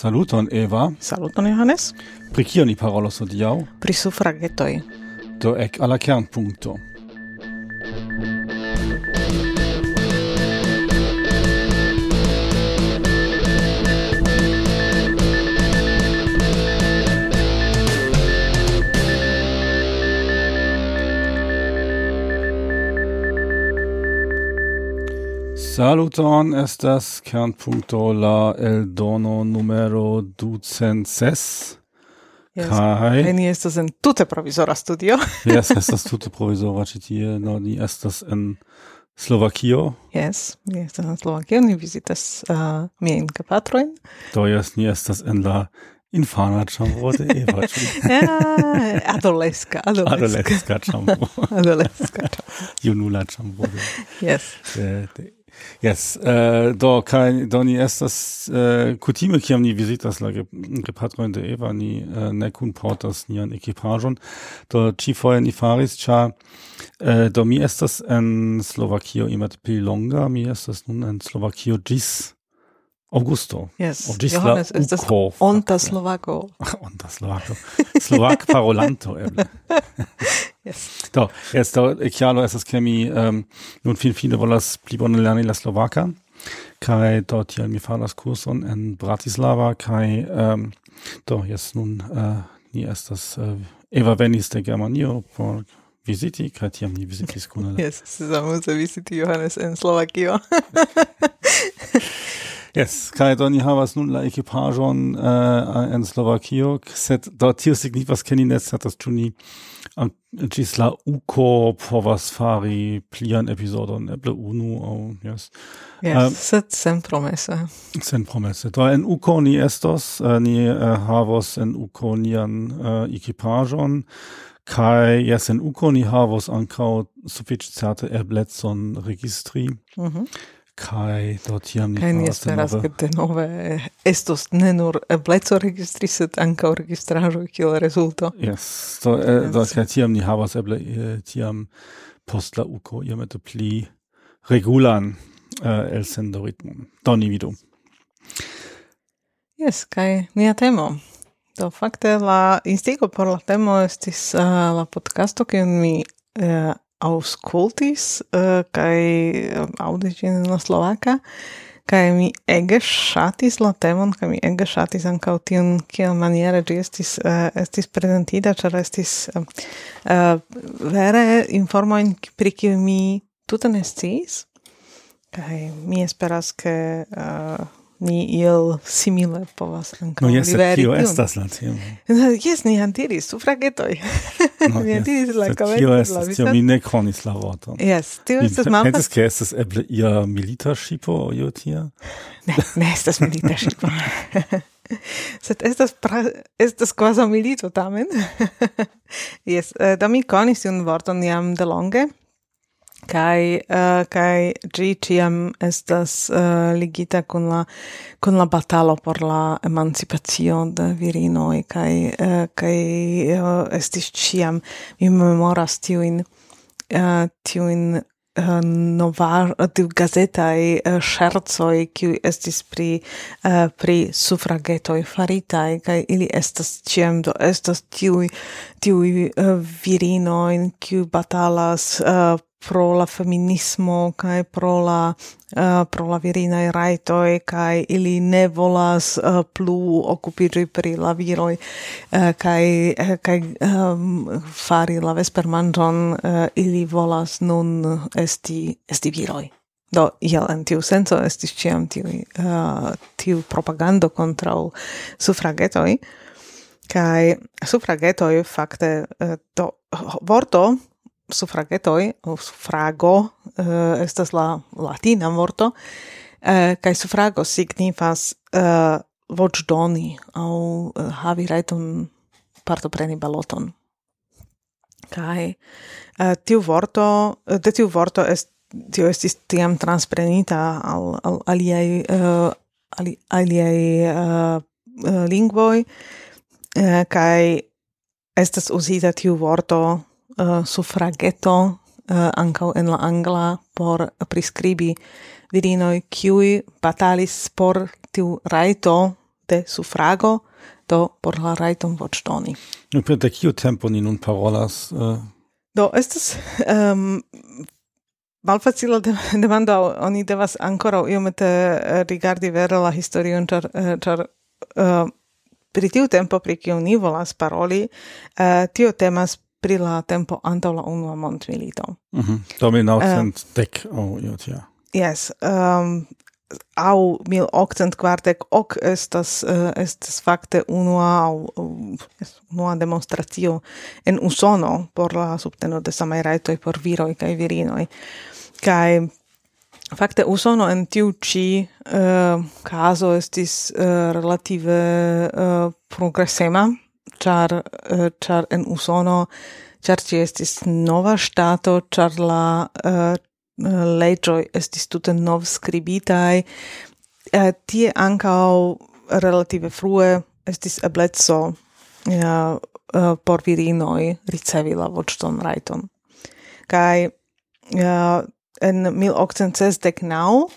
Saluton Eva. Saluton Johannes. Pri kio ni parolos hodiaŭ? Pri sufragetoj. Do ek al la kernpunkto. Saluton, estas Kernpunkto la eldono numero ducent ses. Yes. Kai. Ni estas en tute provisora studio. yes, estas tute provisora ĉi tie, no ni estas en Slovakio. Yes, ni estas en Slovakio, ni vizitas uh, miajn gepatrojn. Do jes, ni estas en la infana ĉambro de Eva. ja, adoleska, adoleska. Adoleska ĉambro. adoleska ĉambro. Junula ĉambro. Yes. De, de Yes, uh, do kai do ni estas uh, kutime kiam ni vizitas la gepatrojn de Eva ni uh, ne kunportas nian ekipaĵon. Do ĉifoje ni faris ĉar uh, do mi estas en Slovakio imat pli longa mi estas nun en Slovakio ĝis Augusto. Yes. Johannes ist das Onta Slovako. Onta Slovako. Slovak parolanto eble. yes. Do, jest do chiaro, estas ke mi um, ähm, nun finfine volas pli bone lerni la slovaka Kai do tiel mi faras kurson en Bratislava Kai, um, do jetzt nun uh, ni estas uh, Eva venis de Germanio por visiti, kai tiam ni vizitis Yes, Jes, sezamuse visiti Johannes en Slovakio. Yes, kai doni havas nun la ekipaĵon uh, en Slovakio, sed do tio signifas ke ni ne certas ĉu ni ĝis la uko povas fari plian episodon, eble unu aŭ oh, yes. Yes, um, sed sen promese. Sen promese. Do en uko ni estos, uh, ni uh, havos en uko nian uh, ekipaĵon kai yes en uko ni havos ankaŭ sufiĉe certe eblecon registri. Mhm. Mm Kai do tiam ni Kai ni esperas ke denove eh, estos ne nur ebleco registri sed ankaŭ registraĵo kiel rezulto. Yes, do eh, yes. do ke tiam ni havas eble eh, tiam post la uko iomete pli regulan uh, elsendo ritmon. Do ni vidu. Yes, kai nia temo. Do fakte la instigo por la temo estis uh, la podcasto kiun mi uh, auscultis uh, eh, kai eh, aŭdis ĝin la slovaka kai mi ege shatis la temon kai mi ege ŝatis ankaŭ tion kiel maniere ĝi estis uh, estis prezentita ĉar estis uh, uh, vere informojn pri kiuj mi tute ne sciis. Mi esperas ke uh, ni il simile povas ankaŭ no, yes, liveri tio estas la tio. Jes, ni antiris sufragetoj. No, ni antiris la kaveron. Tio estas tio, mi ne konis la vorton. Jes, tio estas malpas. Pensis, ke estas eble ia milita ŝipo aŭ io tia? Ne, ne estas milita ŝipo. Sed estas pra, estas quasi milito tamen. Jes, eh, do mi konis tiun vorton jam delonge kai uh, kai gi ciam estas uh, ligita con la con la batalo por la emancipazio de virino e kai uh, kai uh, estis ciam mi memoras tiujn uh, tiujn uh, novar tiu gazetaj uh, ŝercoj kiuj estis pri uh, pri farita e kai ili estas ĉiam do estas tiu tiu uh, virinoj kiuj batalas uh, pro la feminismo kai pro la uh, pro la virina rajtoj kaj ili ne volas uh, plu okupiĝi pri la viroi uh, eh, kai uh, kai um, ehm, fari la vespermanĝon ili volas nun esti esti viroj. Do iel en tiu senso esti ciam tiu tiu propagando contra sufragetoi kai sufragetoi fakte do vorto suffragetoi, o suffrago, uh, eh, estas la latina vorto, eh, uh, kai suffrago signifas uh, voĉdoni au uh, havi rajton partopreni baloton. Kai uh, tiu vorto, de tiu vorto est tio estis tiam transprenita al, al aliei uh, ali, aliei uh, lingvoi, uh, kai estas usita tiu vorto uh, suffragetto uh, ancau en la angla por prescribi virinoi qui batalis por tiu raito de suffrago do por la raiton voĉdoni. Nu per de kiu tempo ni nun parolas? Uh... Do estas um, ehm, malfacila de, demanda oni devas ancora iomete rigardi vere la historion ĉar char uh, pri tiu tempo pri kiu ni volas paroli uh, tio temas pri la tempo antaŭ la unua mondmilito. Mhm. Mm Do -hmm. uh, dek oh, io tia. Yes, um, au mil octent quartec hoc estas uh, estas facte unua au unua demonstratio en Usono por la subteno de samaj rajtoj por viroj kaj virinoj. Kaj fakte Usono en tiu ĉi eh, uh, caso estis uh, relative uh, progresema char uh, char en usono. Char ci estis nova stato char la eh, eh, uh, legioi estis tute nov scribitai uh, tie ancao relative frue estis eblezzo uh, uh, por virinoi ricevi la voĉton rajton. Kaj uh, en 1869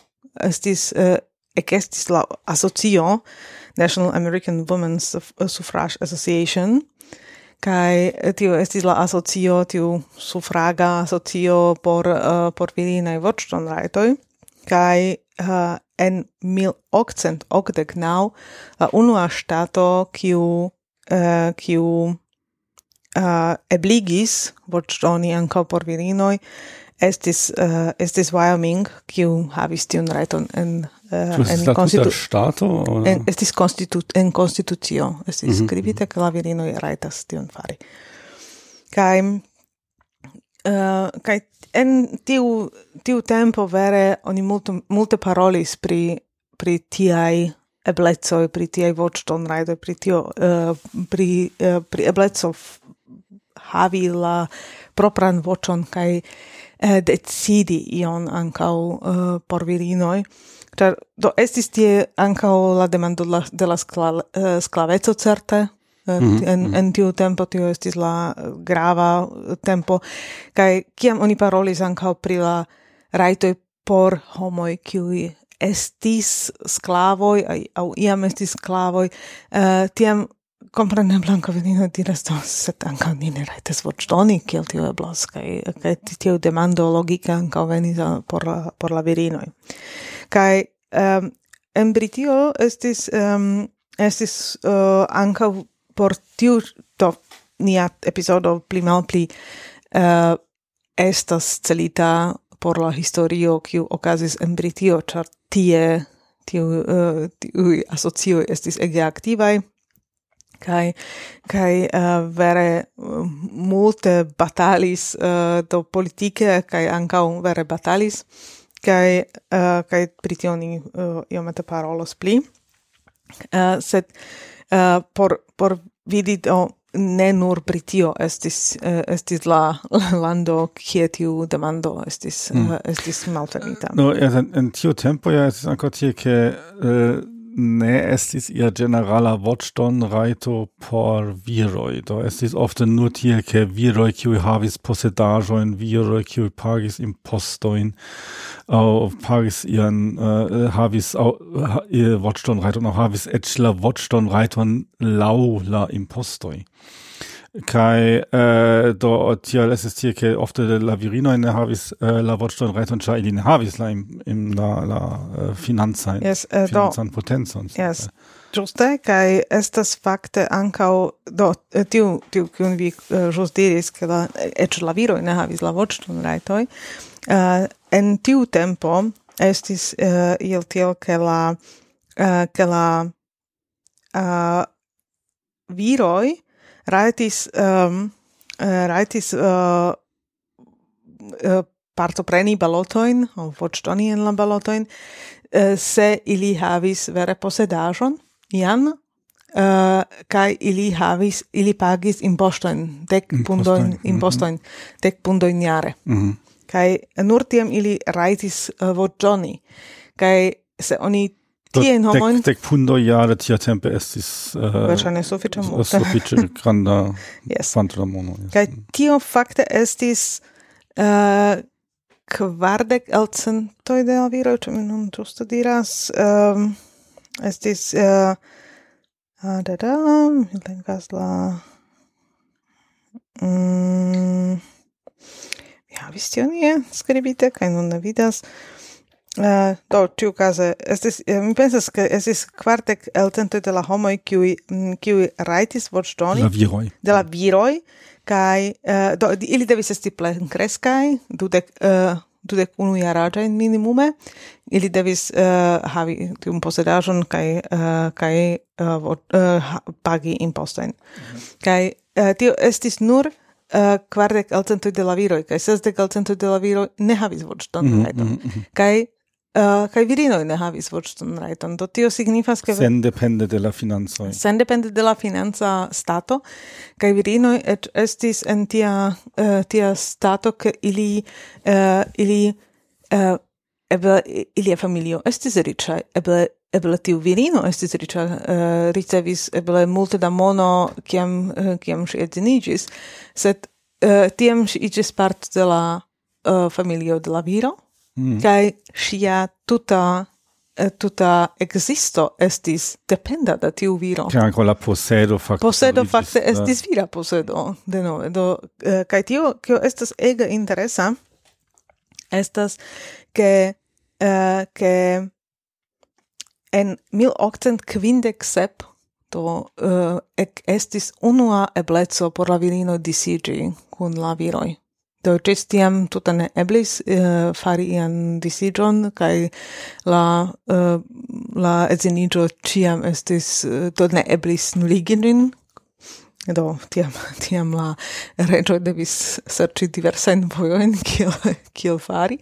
estis uh, ekestis la asocio National American Women's uh, Suffrage Association. Kai eh, tio estis la asocio tiu sufraga asocio por uh, por virinaj voĉton rajtoj. Kai uh, en 1889 la unua ŝtato kiu uh, kiu uh, ebligis voĉdoni ankaŭ por virinoj estis uh, estis Wyoming kiu havis tiun rajton en uh, en stato en estis constitu en constitucio estis mm -hmm. scribite che la virino rajtas tion fari kai uh, kai en tiu tiu tempo vere oni multe multe parolis pri pri tiaj eblecoj, pri tiai voĉton rider pri tio uh, pri uh, pri eblezzo havi la propran voĉon kai uh, decidi ion ancau uh, por virinoi. Ĉar do estis tie ankaŭ la demando la, de la skla, uh, eh, sklaveco certe. Mm -hmm. en, mhm. en tiu tempo tio estis la eh, grava tempo kaj kiam oni parolis ankaŭ pri la rajtoj por homoj kiuj estis sklavoj aŭ iam estis sklavoj uh, tiam kompreneble ankaŭ venino diras do sed ankaŭ ni ne rajtas voĉdoni kiel tio eblas kaj kaj tio demando logika ankaŭ venis por la, por la virinoj Kai um, en Britio estis um, estis eh, uh, anka por tiu to nia episodo pli malpli uh, eh, estas celita por la historio kiu okazis en Britio, char tie tiu eh, uh, tiu asocio estis ege aktivaj. Kai kai uh, vere uh, multe batalis uh, do politike kai anka vere batalis kai uh, kai pritioni tio ni eh, uh, iomete parolos uh, sed uh, por por vidi do ne nur pritio estis uh, estis la lando kie tiu demando estis mm. uh, estis malfermita no en, en tiu tempo ja estis ankaŭ tie ke uh, ne estis ia generala watchton raito por viroi. Do estis ofte nur tie, ke viroi kiui havis posedajoin, viroi kiui pagis impostoin, au pagis ian, uh, havis au, ha, eh, watchton raiton, au havis etch la watchton raiton lau la impostoi. Kai äh, do tial ist hier ke ofte la virino in havis äh, la vorton rajton ĉar ili ne havis la im, im la la äh, uh, financajn yes, uh, financan do, potencon. Yes. Äh. Ĝuste kaj estas fakte ankaŭ do tiu tiu kiun vi uh, ĵus diris ke la eĉ la viroj ne havis la voĉton rajtoj. Uh, en tiu tempo estis uh, il tiel ke la uh, ke la uh, viroj raitis um, raitis uh, uh, partopreni balotoin o voĉdoni en la balotoin uh, se ili havis vere posedaĵon ian uh, kai ili havis ili pagis impoŝtojn dek pundojn mhm. impostojn dek pundoin jare. Mm -hmm. kai nur tiam ili raitis uh, voĉdoni. Kai se oni Tien homoin. Dec, dec pundo jare tia tempe estis... Uh, Verŝajne sufiĉe multe. Äh, sufiĉe granda yes. kvanto da mono. Yes. Kaj tio fakte estis uh, kvardek el centoj de la viroj, ĉu mi nun ĝuste diras. Um, estis... Uh, uh, da da, mi lenkas la... Mm, vi havis tion je skribite, kaj nun ne vidas. Uh, Uh, do, tiu case, estis, eh, mi pensas che estis quartec el tento de la homoi qui, kiui mm, raitis vortstoni. La viroi. De la viroi, kai, uh, do, ili devis esti plen crescai, dudec, uh, dudec unu in minimume, ili devis uh, havi tium posedajon kai, uh, kai uh, vort, uh, pagi impostain. Mm -hmm. Kai uh, tio estis nur uh, kvardek el centoj de la viroj kaj sesdek el centoj de la viroj ne havis voĉdonrajton mhm, mm -hmm, mm -hmm. Eh, uh, kai virinoj ne havis voĉton rajton. Do tio signifas ke sendepende de la financoj. Sendepende de la financa stato kai virinoj et estis en tia uh, tia stato ke ili uh, ili uh, eble ilia familio estis riĉa eble eble tiu virino estis riĉa uh, ricevis eble multe da mono kiam uh, kiam ŝi edziniĝis, sed uh, tiam ŝi iĝis parto de la uh, familio de la viro Mm. Kai sia tuta eh, tuta existo estis dependa da tiu viro. Che anche la posedo facto. Posedo facto estis vira posedo, de nove. Do, eh, kai tio, kio estas ega interesa, estas che, uh, eh, che en 1857 do eh, uh, ec estis unua eblezzo por la virino disigi kun la viroi. Do ĝis tiam tute ne eblis uh, fari ian disiĝon kaj la uh, la edziniĝo ĉiam estis eh, uh, do ne eblis nuligi ĝin. Do tiam tiam la reĝo devis serĉi diversajn vojojn kiel kiel fari.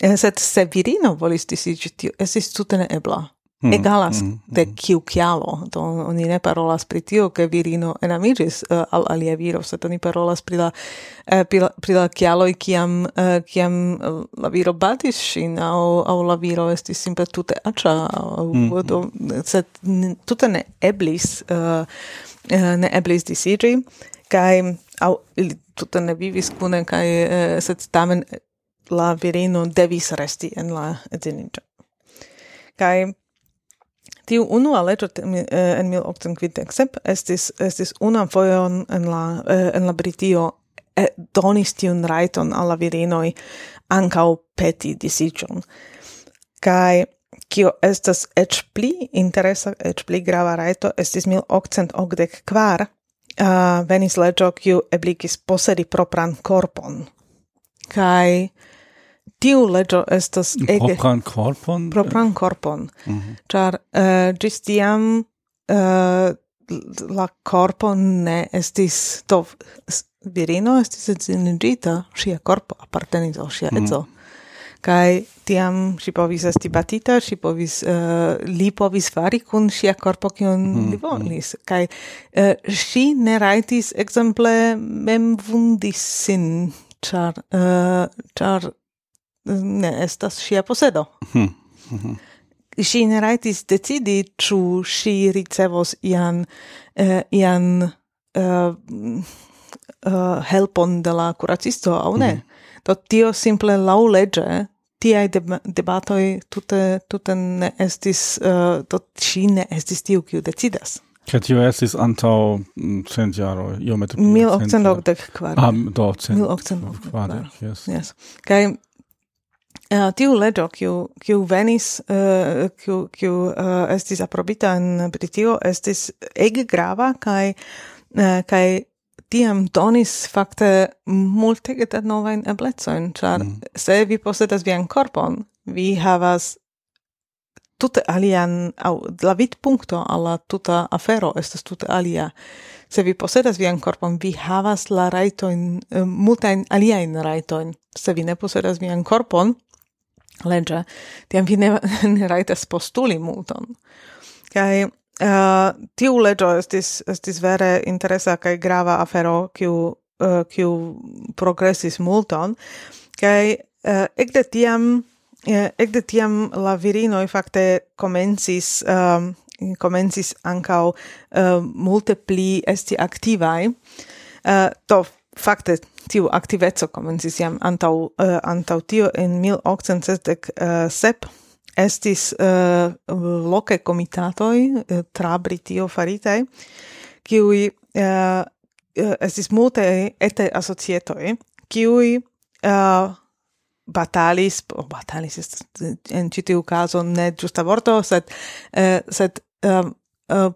Sed se virino volis disiĝi, tio estis tute neebla mm, egalas mm, de mm. kiu kialo. Do oni ne parolas pri tio, ke virino enamigis uh, eh, al alia viro, sed oni parolas pri la, uh, pri la, pri la kialoj, kiam, uh, kiam la viro batis ŝin, aŭ, aŭ la viro estis simple tute aĉa, aŭ, mm, mm. do, sed tute ne eblis, uh, ne eblis disiĝi, kaj aŭ ili tute ne vivis kune, kaj uh, sed tamen la virino devis resti en la edziniĝo. Kaj Tiu unua leĝo eh, en 1857 estis estis una foion en la eh, en la Britio eh, donis tiun raiton alla virinoi ancau peti disiĝon. Kai kio estas ec pli interesa, ec pli grava raito, estis 1884, uh, venis leĝo kiu ebligis posedi propran corpon. Kai tiu legio estas ege... Propran corpon? Propran corpon. Mm -hmm. Char, uh, eh, gis tiam, uh, la corpo ne estis, To, virino estis edzinigita, sia corpo appartenis al sia mhm. edzo. Mm -hmm. Kai tiam si povis esti batita, si povis, uh, li povis fari kun sia corpo kion mm -hmm. li mhm. volis. Kai uh, si ne raitis exemple mem vundis sin, char, uh, char ne estas ŝia posedo. Hm. -hmm. Ŝi ne rajtis decidi, ĉu ŝi ricevos ian, uh, ian uh, uh, helpon de la kuracisto aŭ ne. Mm -hmm. Do tio simple laŭleĝe tiaj deb debatoj tute, tute ne estis, uh, do ŝi ne estis tiu, kiu decidas. Kaj tio estis antau mm, cent jaroj, iomete pli. Mil okcent okdek kvar. Ah, do, cent. Mil okcent okdek kvar, yes. yes. Kaj Uh, tiu leĝo kiu kiu venis uh, kiu kiu uh, estis aprobita en Britio estis ege grava kaj uh, kaj tiam donis fakte multe da novajn eblecojn, ĉar mm. se vi posedas vian korpon, vi havas tute alian au la vit puncto alla tuta afero estas tute alia. Se vi posedas vian corpon vi havas la rajtojn eh, multajn aliajn rajtojn. Se vi ne posedas vian corpon leĝe tiam vi ne, ne raitas postuli multon. Kai uh, eh, tiu legio estis estis vere interesa kai grava afero kiu uh, kiu progresis multon. Kai uh, ekde tiam ekde tiam la virinoj fakte comencis um, ehm, comencis ancau uh, ehm, multe pli esti activai. Uh, eh, to fakte tiu aktiveco komencis jam antau, uh, eh, antau tio en 1867 eh, estis uh, loke komitatoj uh, tra Britio faritaj kiui uh, estis multe ete asocietoi, kiui uh, batalis, oh, batalis est in citiu caso ne giusta vorto, sed, eh, sed ehm, eh, uh,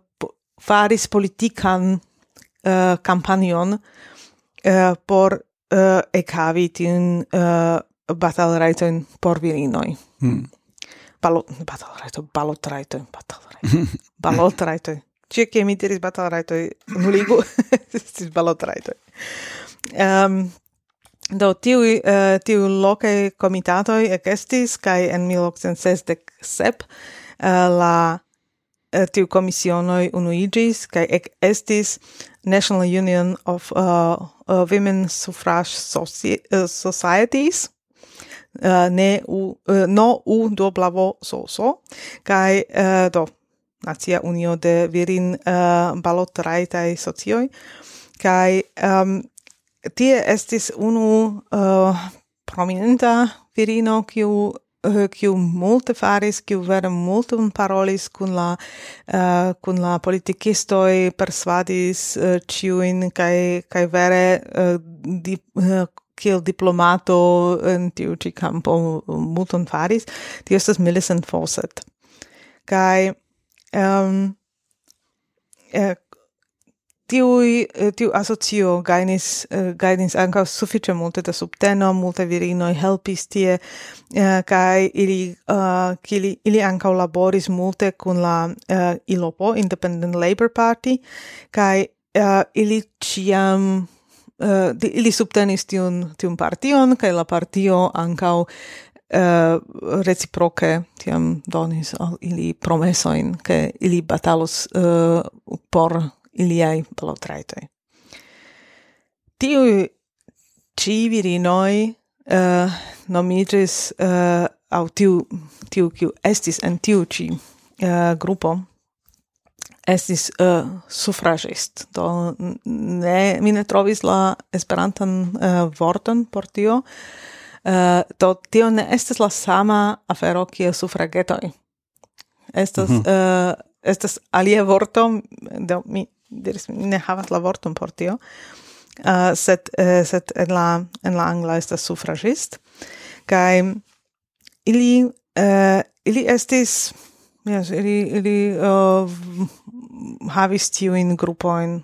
faris politican uh, campanion uh, por uh, ecavi tin eh, batal raitoin por virinoi. Hmm. Balo, batal raito, balot raito, batal raito, balot raito. Cie che mi diris batal raito, nuligu, estis balot raito. Um, ehm, Do tiu uh, eh, tiu locai comitatoi ecestis, cae en 1867 uh, eh, la eh, uh, tiu comisionoi unuigis, cae ec estis National Union of uh, uh, Women Suffrage Soci uh, Societies, uh, ne u, uh, no u doblavo soso, kai uh, do, Nacia Unio de Virin uh, Balot Raitai Socioi, um, tie estis unu uh, prominenta virino kiu eh, kiu multe faris, kiu vere multum parolis kun la uh, kun la politikistoj, persvadis uh, ciuin kaj kaj vere uh, di, uh, kiel diplomato in tiu ci kampo multon faris. Tio estas Millicent Fawcett. Kaj um, eh, tiu eh, tiu asocio gainis, eh, gainis anca suffice multe da subteno, multe virinoi helpis tie, eh, uh, kai ili, uh, ili, ili anca laboris multe kun la uh, ILOPO, Independent Labor Party, kai uh, ili ciam uh, di, ili subtenis tiun, tiun partion, kai la partio ancau uh, reciproke tiam donis al ili promesoin, ke ili batalos uh, por iliai balotraitoi. Tiui ci virinoi uh, eh, nomigis uh, eh, au tiu, tiu kiu estis en tiu ci eh, uh, grupo estis uh, suffragist. Do ne, mi ne trovis la esperantan uh, vorton por tio, uh, do tio ne estis la sama afero kiel suffragetoi. Estas, mm -hmm. uh, estas alia vorto, do mi diris mi ne havas la vorton por tio uh, sed uh, sed en la en la angla estas suffragist kaj ili uh, ili estis yes, ili ili uh, havis tiujn grupojn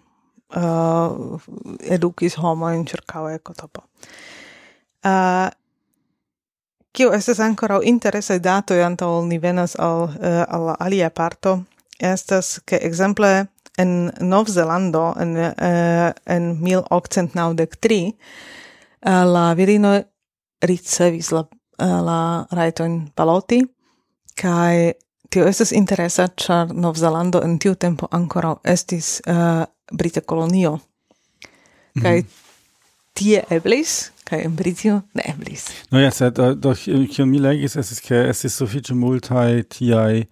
uh, edukis homo homojn eco Kotopo. Uh, Kio estes ankoraŭ interesse dato antaŭ ni venas al, uh, al alia parto, estas ke exemple en Novzelando en uh, en 1893 uh, eh, la virino ricevis la uh, la rajton paloti kai tio estas interesa char Nov Zelando en tiu tempo ancora estis uh, brita kolonio mhm. kai mm. tie eblis kai en Britio ne eblis. No ja, sed doch kion mi legis estis ke estis sufiĉe multaj tiaj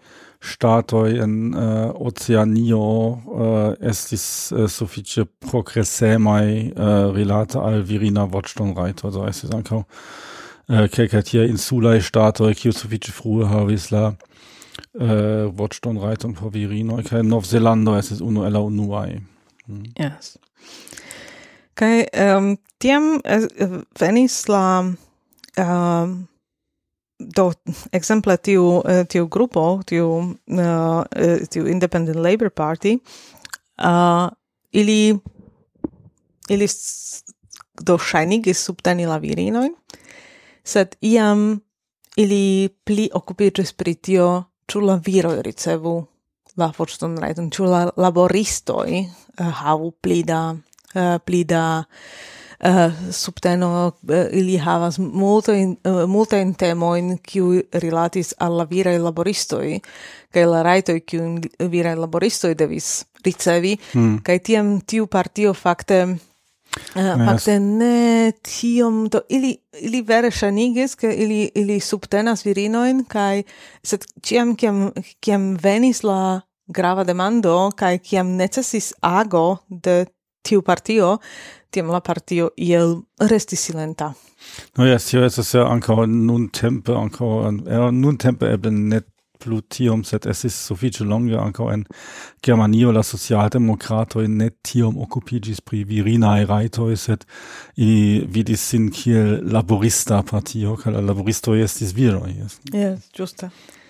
statoi en uh, Oceanio uh, estis uh, sufiĉe progresemaj uh, rilate al virina voĉdonrajto, do estis ankaŭ uh, kelkaj tiaj insulaj ŝtatoj, kiu sufiĉe frue havis la uh, Virino por virinoj kaj Novzelando estis unu uno la unuai. Mm. Yes. Kaj um, tiam venis la um, do ekzemple tiu eh, tiu grupo tiu uh, tiu independent labor party uh, ili ili do shinigis subteni la virinojn sed iam ili pli okupiĝis pri tio ĉu la viroj ricevu la forton rajton ĉu la laboristoj uh, havu pli da uh, pli da Eh, subteno eh, ili havas multe multe in eh, temo in kiu relatis al la viraj laboristoj kaj la rajtoj kiu viraj laboristoj devis ricevi hmm. kaj tiam tiu partio fakte Uh. Fakte ne tiom do ili ili vere ŝanigis ke ili ili subtenas virinojn kaj sed ĉiam kiam kiam venis la grava demando kaj kiam necesis ago de tiu partio tiam la partio iel resti silenta. No ja, tio estas ja ankaŭ nuntempe ankaŭ ja, nuntempe eble net plu tiom, sed estis sufiĉe longe ankaŭ en Germanio la socialdemokratoj ne tiom okupiĝis pri virinaj rajtoj, sed ili vidis sin kiel laborista partio, kaj la laboristoj estis viroj. Yes, ĝuste. Yes,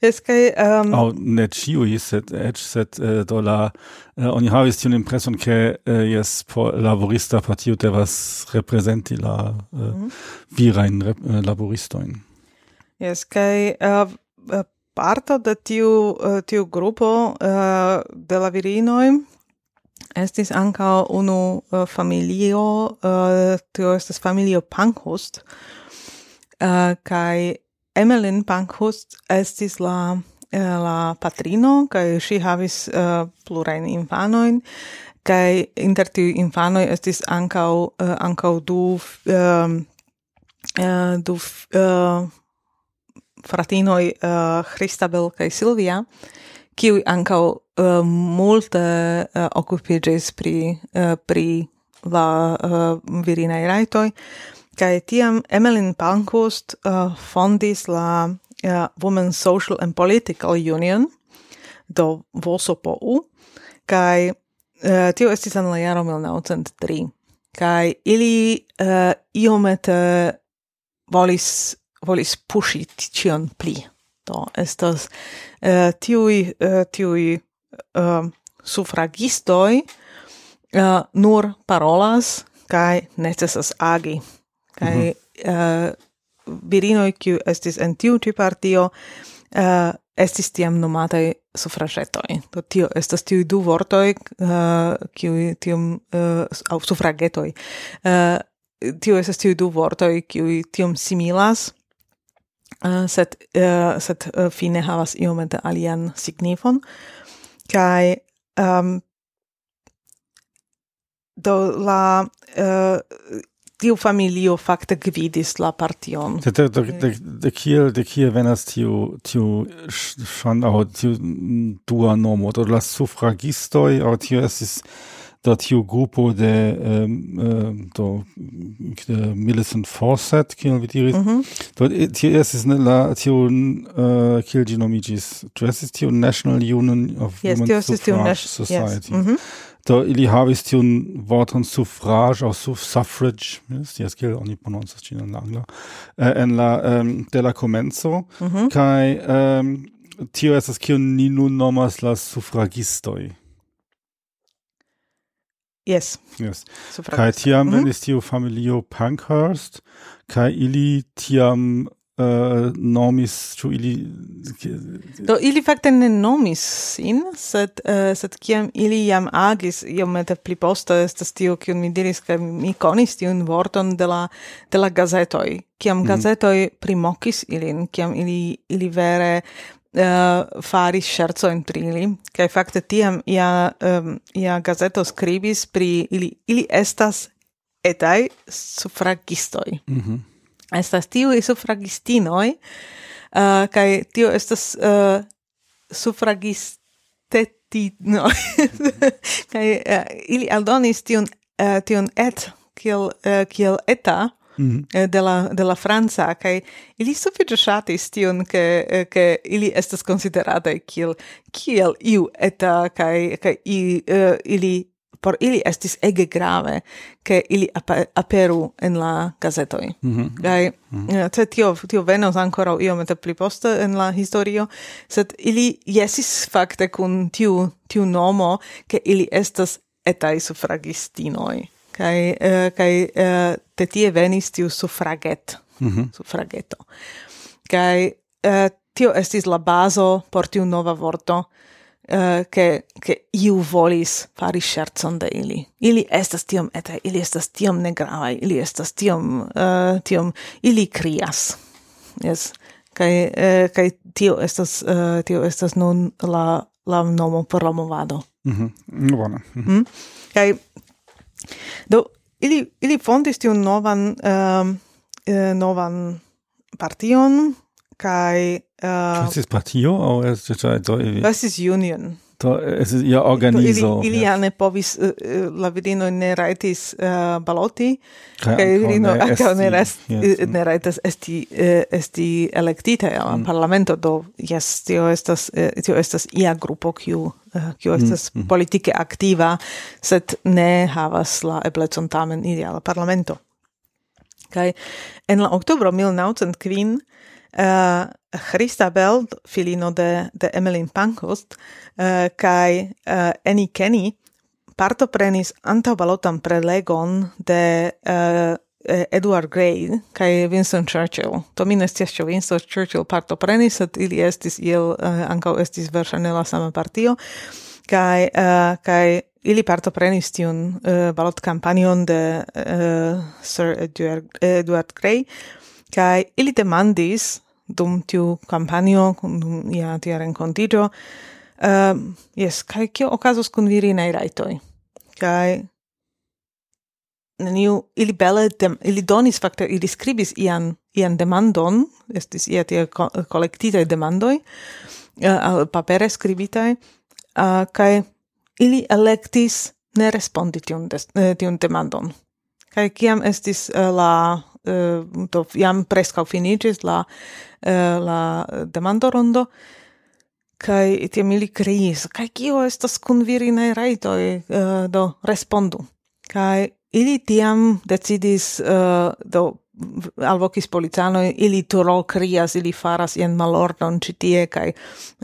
Es kai... Um... Au, ne ciui, set äh, edge set eh, do la... Eh, äh, oni havis tiun impreson, ke eh, jes, por laborista partio devas representi la eh, mm -hmm. virain rep, laboristoin. Jes, kai... Uh, parto de tiu, uh, tiu grupo uh, de la virinoi estis anca unu uh, familio, uh, tio estes familio Pankhust, uh, kai Emmeline Pankhurst estis la eh, la patrino kaj ŝi havis uh, plurajn infanojn kaj inter tiuj infanoj estis ankaŭ uh, ankaŭ du uh, uh, du uh, fratinoj uh, Christabel kaj Silvia kiuj ankaŭ uh, multe uh, okupiĝis pri uh, pri la uh, virinaj rajtoj. Kai tiam Emmeline Pankhurst uh, fondis la uh, Women's Social and Political Union, do VOSOPOU, kai uh, tio estis en la jaro 1903. Kai ili uh, iomete volis, volis pushi tion pli. Do, estas uh, tiui, uh, tiui uh, suffragistoi uh, nur parolas, kai necessas agi kai mm -hmm. uh, eh, virinoj kiu estis en tiu ĉi partio uh, estis tiam nomataj sufragetoj. Do tio estas tiu du vortoj uh, kiuj tiom uh, au sufragetoj. Uh, tio estas tiu du vortoj kiuj tiam similas Uh, sed uh, sed uh, fine havas iomete alian signifon kai um, ehm, do la uh, tiu familio fakte gvidis la partion. De, de, de, de, kiel, de kiel venas tiu, tiu, schon, au, tiu dua nomo, do la suffragistoi, au tiu esis, da tiu grupo de, um, do, de Millicent Fawcett, kiel vi diris, mm -hmm. do tiu esis la, tiu, uh, kiel genomigis. Tu esis tiu National Union of yes, Women's Suffrage Society. Yes. Mm -hmm do ili havis tiun vorton suffrage au suff suffrage, yes, ties kiel oni prononcas ĝin en la angla, eh, en la um, de la komenco mm -hmm. kaj um, tio estas kiun ni nun nomas la suffragistoj. Yes. Yes. Kai tiam mm -hmm. venis tiu familio Pankhurst kai ili tiam uh, nomis, ĉu ili... Do ili fakte ne nomis sin, sed, uh, sed kiam ili jam agis, iomete pli poste estas tio, kiun mi diris, ke mi konis tiun vorton de la, de la gazetoj, kiam mm. gazetoj primokis ilin, kiam ili, ili vere eh, uh, fari scherzo in trili che fakte tiam ia, um, ia gazeto scribis pri ili, ili estas etai suffragistoi. Mm -hmm estas tiu e sufragistinoi uh, kai tio estas uh, sufragistetinoj, kai uh, ili aldonis tiun, uh, tiun et kiel, uh, kiel eta, Mm -hmm. de la de la franca kaj ili sufiĉe ŝatis tion ke uh, ke ili estas konsiderataj kiel kiel iu eta kaj kaj uh, ili por ili estis ege grave ke ili aperu en la gazetoj. Mm -hmm. Kaj mm -hmm. tio, tio venos ankoraŭ iomete pli poste en la historio, sed ili jesis fakte kun tiu, tiu nomo, ke ili estas etaj sufragistinoj. Kaj, uh, kaj uh, te tie venis tiu sufraget, mm -hmm. sufrageto. Kaj uh, tio estis la bazo por tiu nova vorto, uh, che, che iu volis fari scherzon de ili. Ili estas tiom eta, ili estas tiom negravai, ili estas tiom, uh, tiom, ili crias. Yes. Kai, eh, kai tio estas, uh, tio estas nun la, la nomo por la movado. Mhm. Mhm. Mm bona No. Mm -hmm. Kai, do, ili, ili fondis tiun novan, um, uh, novan partion, kai Uh, ist partio aŭ estis do Estis union. Do estis ia organizo. Ili, ili eh, eh, eh, ja ne povis uh, la virino ne raitis uh, baloti kaj virino ankaŭ ne rest, ne raitas esti uh, esti elektitaj al mm. parlamento do yes, tio estas uh, tio estas ia grupo kiu kiu mm, estas mm. politike aktiva sed ne havas la eblecon tamen iri al parlamento. Kai en la oktobro 1905 uh, eh, Christa Bell, filino de, de Emmeline Pankhurst, uh, eh, kai uh, eh, Annie Kenny partoprenis antaŭbalotan prelegon de uh, Edward Grey kai Winston Churchill. To mi ne scias, Winston Churchill partoprenis, sed ili estis iel uh, ankaŭ estis verŝajne la sama partio. Kai, uh, kai Ili partoprenis tiun uh, balot kampanion de uh, Sir Edward, Edward Grey, kai ili demandis dum tiu campanio, dum ia tia rencontigio, uh, eh, yes, kai kio okazos kun virinei raitoi? Kai neniu, ili bele, dem, ili donis fakte, ili scribis ian, ian demandon, estis ia tie collectite demandoi, uh, papere scribitae, uh, kai ili electis ne respondi tiun, des, eh, tiun demandon. Kaj kiam estis eh, la eh, do jam presca finigis la la demando rondo kaj tiam ili kriis kaj kio estas kun virinaj uh, do respondu kai ili tiam decidis do alvokis policano ili turo krias ili faras jen malordon citie tie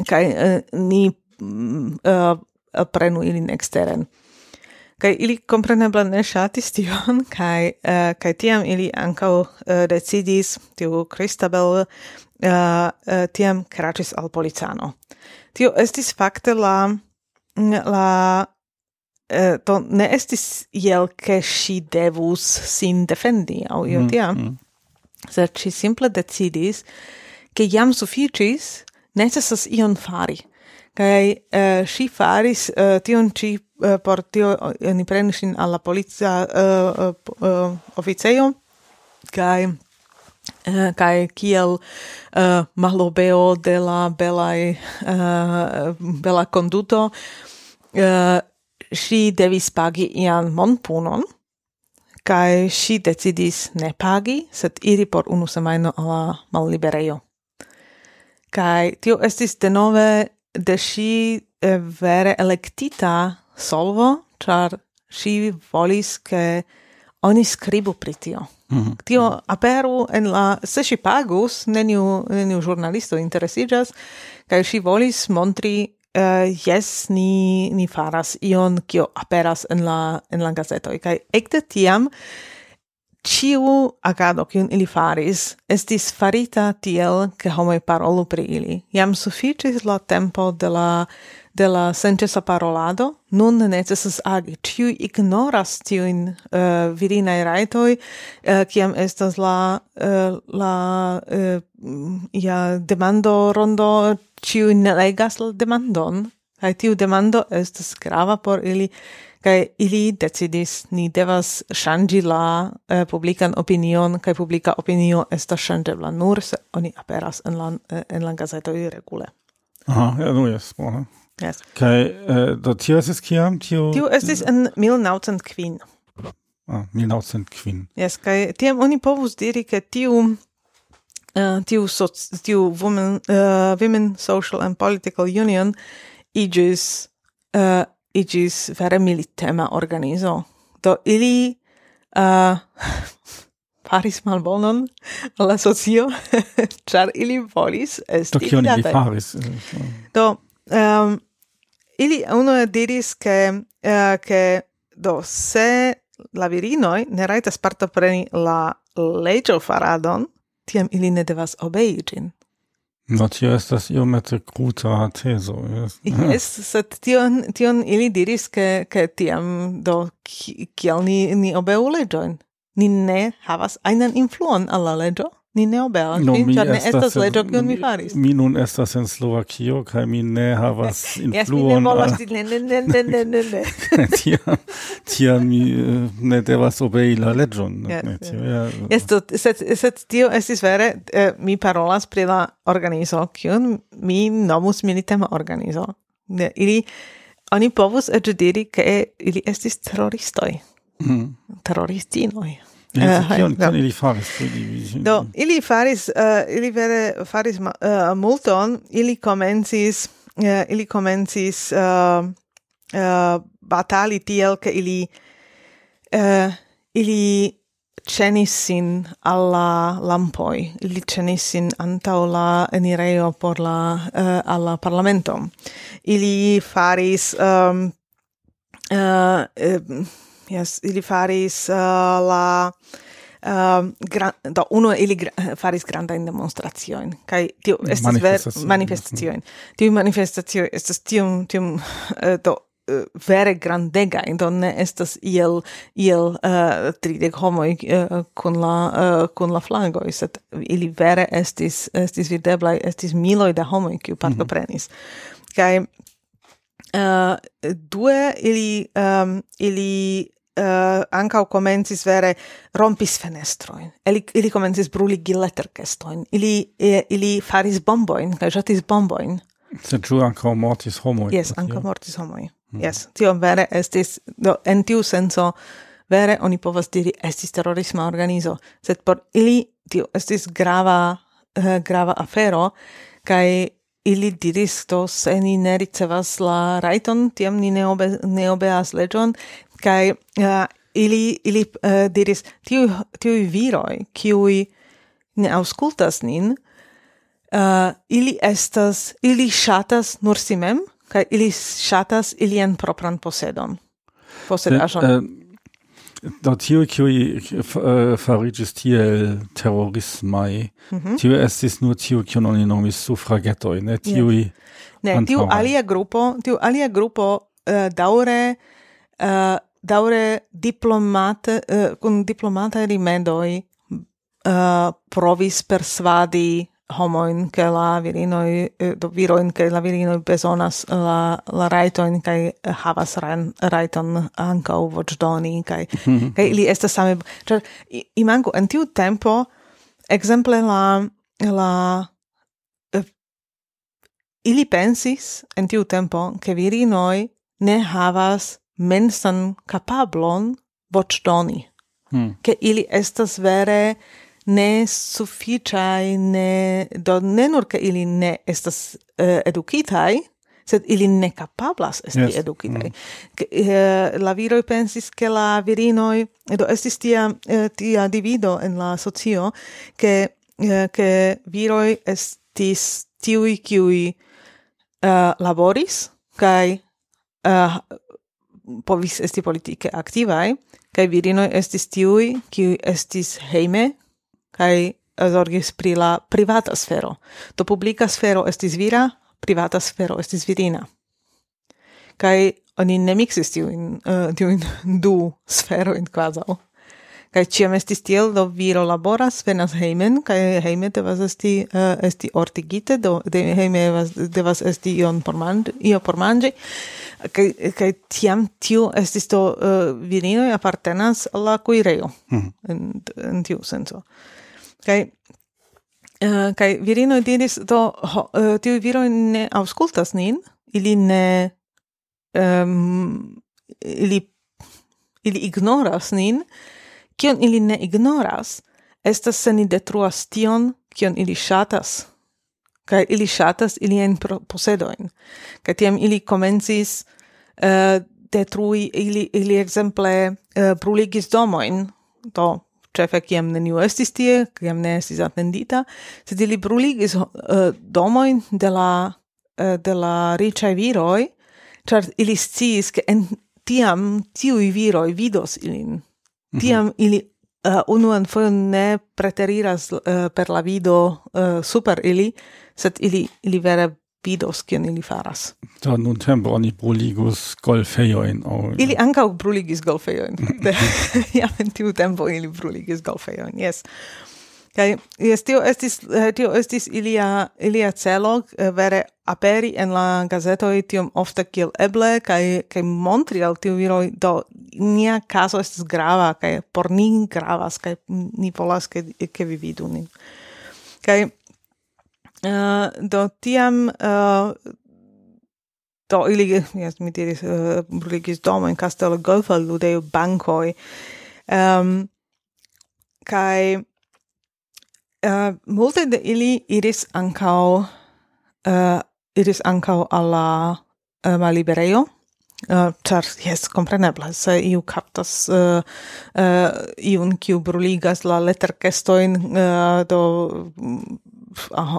kai uh, ni Uh, prenu ilin exteren. Kaj ili kompreneble ne shatis tion, kaj, uh, kaj tiam ili ankaŭ uh, decidis, tiu Christabel uh, uh, tiam kraĉis al policano. Tio estis fakte la, mm, la uh, to ne estis iel ke ŝi devus sin defendi aŭ io mm, mm. sed ŝi simple decidis, ke jam sufiĉis, necesas ion fari kai eh, uh, si faris uh, tion ci uh, eh, por tio uh, ni prenis in alla polizia uh, uh, oficejo kai uh, kai kiel uh, malobeo de la belai uh, bela conduto uh, si devis pagi ian monpunon. Kai si decidis ne pagi sed iri por unu semajno alla malliberejo. Kai tio estis denove de si eh, vere electita solvo, char si volis che oni scribu pri tio. Mm -hmm. Tio aperu en la... Se si pagus, neniu, neniu giornalisto interesigas, kai si volis montri eh, uh, yes ni ni faras ion kio aperas en la en la gazetoi. Kai ekde tiam ciu agado kiun ili faris estis farita tiel ke homoj parolu pri ili. Jam sufiĉis la tempo de la de la senĉesa parolado, nun necesas agi. Ciu ignoras tiujn uh, virinaj rajtoj, uh, kiam estas la uh, la uh, ja demando rondo, ciu ne legas la demandon, kaj tiu demando estas grava por ili kai ili decidis ni devas shangi la eh, uh, publican opinion kai publica opinio estas la nur se oni aperas en la eh, en la gazeto regule. Aha, ja, nu jes, bona. Yes. kai uh, do tio es kiam? Tio, tio estis en 1905. Ah, 1905. Yes, kai tiam oni povus diri, ke tiu Uh, tiu soc, tiu women uh, women social and political union igis uh, igis vere militema organizo. Do ili uh, faris malbonon la socio, char ili volis esti Do, kion ili faris? Do, um, ili uno diris che, uh, che do, se la virinoi ne raitas partopreni la legio faradon, tiam ili ne devas obei gin. No, tio estas iomete kruta tezo. Yes, yes sed tion, tion ili diris, ke, ke tiam do kiel ni, ni obeu leĝojn. Ni ne havas einen influon alla la? Ni ne obeas, no, mi, ne estas leĝo, kiun mi faris. Mi nun estas en Slovakio, kaj mi ne havas influon. Jes, mi ne volas, ah. ne, ne, ne, ne, ne, ne. Tiam, tiam mi eh, ne devas obei la leĝon. Jes, sed tio estis vere, eh, mi parolas pri la organizo, kiun mi nomus militema organizo. Ili, oni povus eĉ diri, ke ili estis teroristoj. Mhm. Terroristinoj. Kion, kion ili faris? Do, ili faris, uh, ili vere faris uh, multon, ili comencis, uh, eh, ili comencis uh, uh, batali tiel, che ili, uh, ili cenis sin alla lampoi, ili cenis sin antau la enireo por la, uh, alla parlamento. Ili faris, um, uh, uh Yes, ili faris uh, la Uh, gran, do uno ili gra, faris granda in demonstrazioin kai tio estas ver manifestacion tio manifestazio estas tio tio uh, eh, do uh, vere grandega in don ne estas iel iel uh, tridek homoj uh, kun la uh, kun la flagoj sed ili vere estis estis videbla estis miloj da homoj kiu mhm. partoprenis. Mm -hmm. kai uh, due ili um, ili Eh, uh, ancau comencis vere rompis fenestroin. Ili, ili comencis bruligi lettercestoin. Ili, ili faris bomboin, cae jatis bomboin. Se giù ancau mortis homoi. Yes, ancau mortis homoi. Mm. Yes, tio vere estis, do, en tiu senso, vere oni povas diri estis terrorisma organizo, sed por ili tio estis grava, uh, grava afero, kai ili diris to se ni ne ricevas la raiton, tiam ni ne, obe, ne obeas legion, kai uh, ili ili uh, diris tiu tiu viroi kiuj ne auscultas nin uh, ili estas ili shatas nur simem kai ili shatas ilian propran posedon posedajon uh, Do tiu kiuj uh, fariĝis tiel terrorismai mm -hmm. tiu estis nur tiu kiu non nomis sufragetoj, ne tiuj yeah. Ne, tiu alia grupo, tiu alia grupo uh, daure uh, daure diplomate, eh, uh, con diplomata rimedoi uh, eh, provis persvadi homoin che la virinoi uh, do viroin che la virinoi besonas la la raiton kai havas ran raiton anka u voĉdoni kai mm -hmm. kai ili esta same ĉar imanko en tiu tempo exemple la la uh, ili pensis en tiu tempo ke virinoi ne havas mensan capablon voĉdoni. Mm. Che ili estas vere ne sufficiai, ne, do ne nur che ili ne estas uh, educitai, sed ili ne capablas esti yes. educitai. Mm. Che, uh, la viroi pensis che la virinoi, do estis tia, uh, tia divido en la socio, che, uh, che viroi estis tiui, kiui uh, laboris, kai uh, povis esti politike aktivaj, kaj virinoj estis tiuj, kiuj estis hejme, kaj zorgis pri la privata sfero. to publika sfero estis vira, privata sfero estis virina. Kaj oni ne miksis tiujn uh, du du sferojn kvazaŭ. Kaj ciam estis tiel, do viro laboras, venas heimen, kaj heime devas esti, uh, esti ortigite, do de, heime devas, devas esti ion por mangi, io por mangi. Kaj, kaj tiam tiu estis to uh, eh, virino apartenas la kuirejo, mm -hmm. en, en tiu senso. Kaj eh, Uh, kai virino diris do uh, tiu viro ne auskultas nin ili ne um, ili ili ignoras nin kion ili ne ignoras, estas se ni detruas tion, kion ili shatas. Kai ili shatas ilien posedoin. Kai tiam ili komencis uh, detrui, ili, ili exemple uh, eh, bruligis domoin, to cefe kiam neniu estis tie, kiam ne estis atendita, sed ili bruligis eh, uh, domoin de la, uh, de la ricai viroi, char ili sciis, ke en tiam tiui viroi vidos ilin. Mhm. tiam mm -hmm. ili uh, unuan fojon ne preteriras uh, per la vido uh, super ili, sed ili, ili vere vidos, kien ili faras. Da nun tempo oni bruligus golfejoin. Oh, ili ja. ancau bruligis golfejoin. Jam in tiu tempo ili bruligis golfejoin, yes. Yes kai jest tio estis eh, tio estis ilia ilia celo eh, vere aperi en la gazeto tiom ofte kiel eble kai kai montri al tiu do nia caso estis grava kai por ni gravas kai ni volas ke ke vi vidu nin. kai uh, eh, do tiam uh, do ili yes, mi diris uh, brigis domo in castello Golfa ludejo bankoi Um, kai uh, multe de ili iris ancao uh, iris ancao alla uh, maliberejo. Uh, char yes compreneble se iu captas uh, uh, iun kiu bruligas la leterkestojn uh, do mm,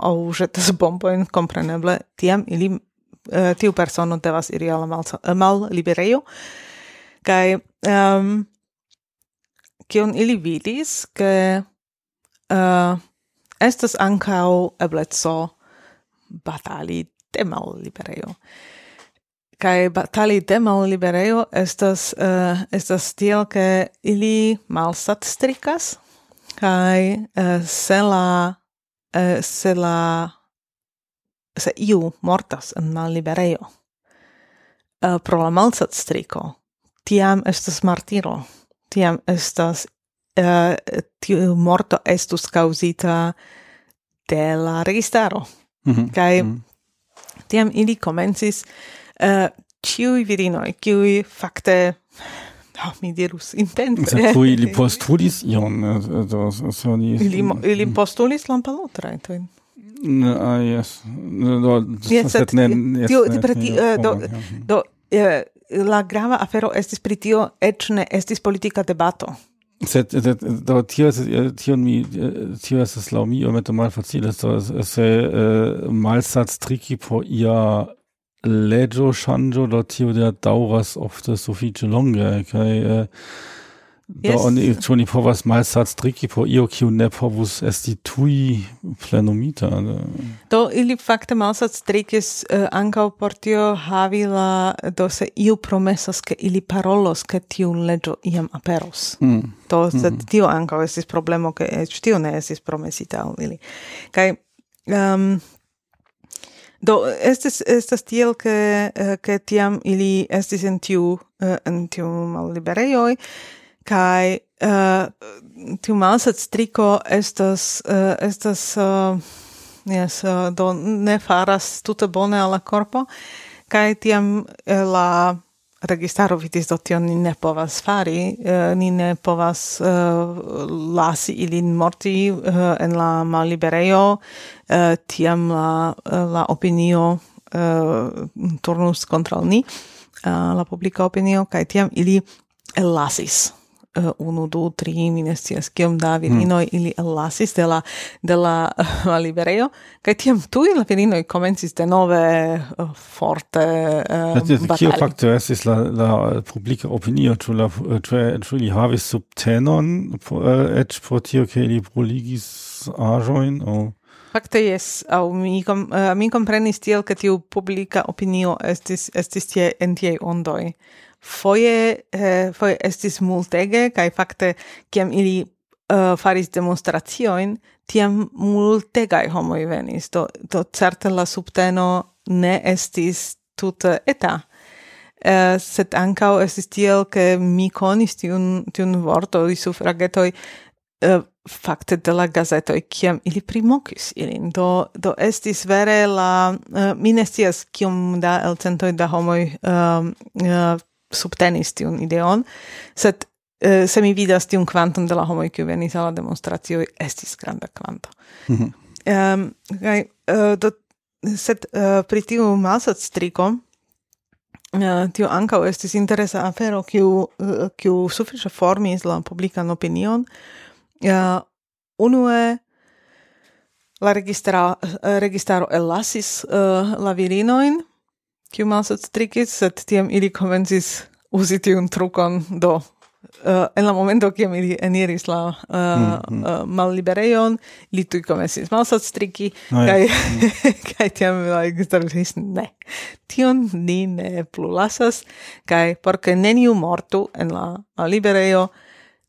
au jetas bomboin, compreneble, tiam ili uh, tiu persono devas iri alla mal, malliberejo. Kai um, kion ili vidis ke uh, estas ancao ebletso batali de mal libereo. Kai batali de mal libereo estas, uh, estas tiel, ke ili malsat stricas, kai uh, eh, se la, uh, se la, se iu mortas en mal libereo. Uh, pro la malsat strico, tiam estas martiro, tiam estas uh, tiu morto estus causita de la registaro. Mm -hmm. Kai mm -hmm. tiam ili comencis uh, ciui virinoi, ciui facte Oh, mi dirus intente. Se cui ili postulis ion, eh, do, soni... Ili, ili mhm. postulis lampalotrajtojn. Mm, ah, yes. Do, yes, set, ne... Yes, tio, ne, pri tio, do, mhm. do, la grava afero estis pri tio, eĉ ne estis politica debato. Sed, sed, do tio estas eh, eh, tio mi tio estas lau, mi iomete malfacile se eh, malsatz triki po, ia legio, shanjo, do tio der, dauras, ofte sufiĉe longe kaj äh, Yes. Do oni, ĉu oni povas malsaĝstriki po io, kiu ne povus esti tui plenumita? Do ili fakte malsaĝstrikis uh, eh, ankaŭ por tio havi la do se iu promesas, ke ili parolos, ke tiu legio iam aperos. Mm. Do se mm. tio ankaŭ estis problemo, ke eĉ tio ne estis promesita al ili. Kai, um, ehm, Do estes estas tiel ke eh, ke tiam ili estis en tiu eh, en tiu malliberejoj kai eh, uh, tiu malsat striko estas uh, estas uh, yes, uh, do ne faras tute bone al la corpo kai tiam uh, la registaro vidis do tion ni ne povas fari uh, ni ne povas uh, lasi ilin morti uh, en la malliberejo. Uh, tiam la la opinio uh, turnus kontraŭ ni uh, la publika opinio kai tiam ili lasis. Eh, unu, du, tri, mi ne scias kiom da hmm. virinoj mm. ili ellasis de la, de la uh, liberejo, kaj tiam tuj la virinoj komencis denove uh, eh, forte eh, uh, batali. Kio fakto estis la, la publika opinio, ĉu la ĉu li havis subtenon uh, eĉ pro tio, ke ili bruligis aĵojn aŭ. Fakte jes, au mi kom, uh, mi komprenis tiel ke tiu publika opinio estis estis tie en tiei ondoi foje eh, foje estis multege kaj fakte kiam ili uh, faris demonstraciojn tiam multegaj homoj venis do do certe la subteno ne estis tute eta Uh, sed ankaŭ estis tiel, ke mi konis tiun, tiun vorto, di sufragetoj, uh, eh, fakte de la gazetoj, kiam ili primokis ilin. Do, do estis vere la, uh, mi ne scias kiom da elcentoj da homoj uh, uh, subtenis tiun ideon, sed uh, se mi vidas tiun kvanton de la homoj kiu venis al la demonstracio estis granda kvanto. Mm -hmm. um, uh, do sed uh, pri tiu malsat striko Uh, tio ankaŭ estis interesa afero kiu uh, kiu sufiĉe formis la publikan opinion. Uh, unue la registra, registaro ellasis uh, la virinoin kiu malsastrigis, sed tiam ili komencis uzi tiun trukon do uh, en la momento kiam ili eniris la uh, mm, mm. uh, malliberejon, li tui komencis malsat striki, ah, kai, mm. tiam la ekstervis, ne, tion ni ne plu lasas, kai porke neniu mortu en la, la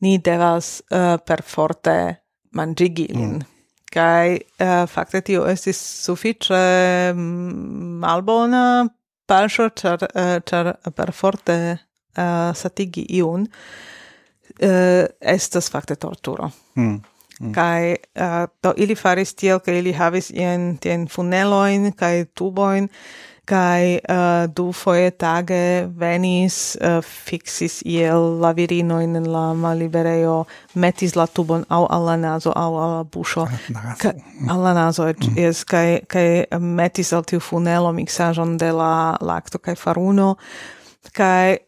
ni devas uh, perforte mangigi lin. Mm. Kai uh, fakte tio estis sufiĉe mm, malbona paŝo ĉar eh, ĉar perforte uh, satigi iun uh, estas fakte torturo. Mm. Mm. Kai uh, do ili faris tiel ke ili havis ien tien funeloin kai tuboin kai uh, du foje tage venis uh, fixis iel la virino in la malibereo metis la tubon au alla nazo au alla buŝo. Alla nazo. Mm. es kai kai metis al tiu funelo miksaĵon de la lacto kai faruno. Kai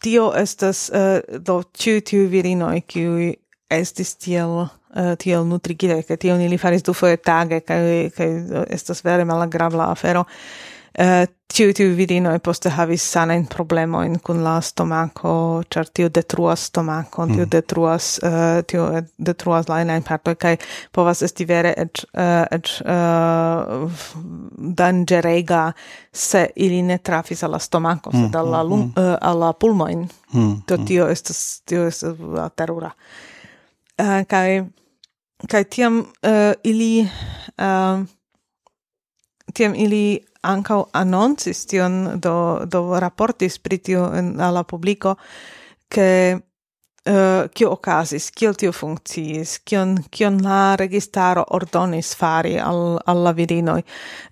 tio estas uh, do tiu tiu virino kiu estis tiel uh, tiel nutrigide, che tion ili faris du foie tage, kai, che estas vere malagravla afero. Eh, uh, tiu tiu vidinoj poste havis sanajn problemojn kun la stomaco, char tiu detruas stomakon, tio mm. detruas eh, uh, tiu detruas la inain partoj kaj povas esti vere et, uh, et uh, dangerega se ili ne trafis alla stomaco, stomako, mm, sed alla, mm, lum, mm. uh, alla pulmoin. Mm. Tio, mm. tio estas tio estas terura. Uh, kai, kai tiam uh, ili uh, tiam ili ankaŭ anoncis tion do do raportis pri tio en la publiko ke Uh, kio okazis, kiel tio funkciis, kion, kion la registaro ordonis fari al, al la virinoj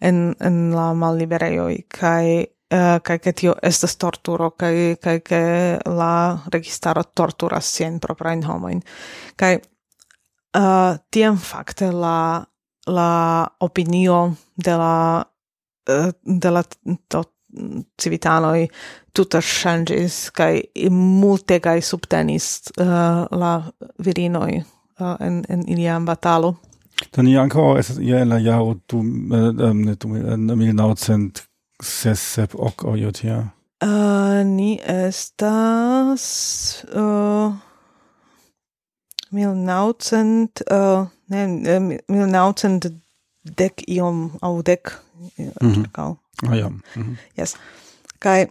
en, en la malliberejoj, kai Uh, kai ke tio estas torturo kai kai ke la registaro torturas sian proprajn homojn. Kai uh, tiam fakte la la opinio de la uh, de la to civitanoj tute ŝanĝis kaj multegaj subtenis uh, la virinoi uh, en en iliam batalo. Do ni anko, es je en la jaro du eh, ne du mil naŭcent ok ojo. Uh, ni estas uh, 1900, uh, äh, ne, äh, 1900 dec iom au dec mm -hmm. Ah, ja. Mm -hmm. Yes. Kai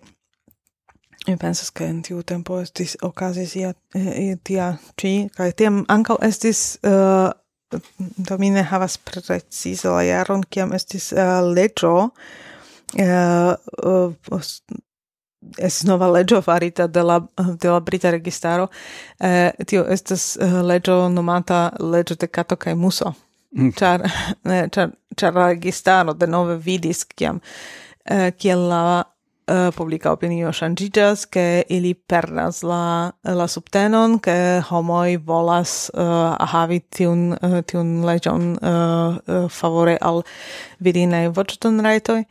mi pensas ke en tiu tempo estis okazis ia eh, tia ĉi kaj tiam ankaŭ estis uh, do mi ne havas precize la jaron kiam estis uh, leĝo uh, uh, es nova legio farita de la de la brita registaro eh, tio estas uh, legio nomata legio de cato kai muso mm. char, eh, char, char la registaro de nove vidis kiam eh, kiel la eh, Uh, publica opinio shangigas, ke ili perdas la la subtenon ke homoi volas uh, havi tiun uh, tiun legion uh, uh, favore al virinaj voĉotonrajtoj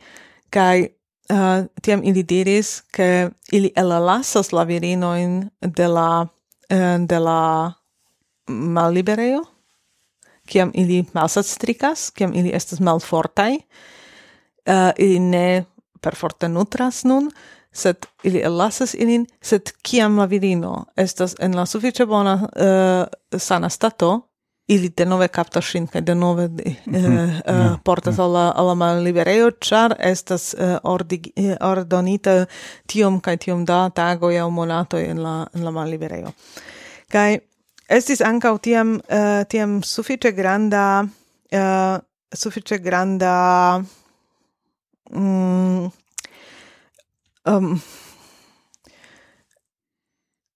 kai uh, tiam ili diris che ili elalasas la virinoin de la eh, de la malliberejo kiam ili malsatstricas kiam ili estas malfortaj. Uh, ili ne perforte nutras nun sed ili elasas ilin sed kiam la virino estas en la sufiĉe bona uh, sana stato ili denove nove capta kaj denove de, mm -hmm. eh, mhm. eh, portas al la, la malliberejo, estas eh, ordig, eh, ordonita tiom kaj tiom da tago aŭ monato en la, en la malliberejo. Kaj estis ankaŭ tiam, uh, tiam sufiĉe granda uh, sufiĉe granda mm, um,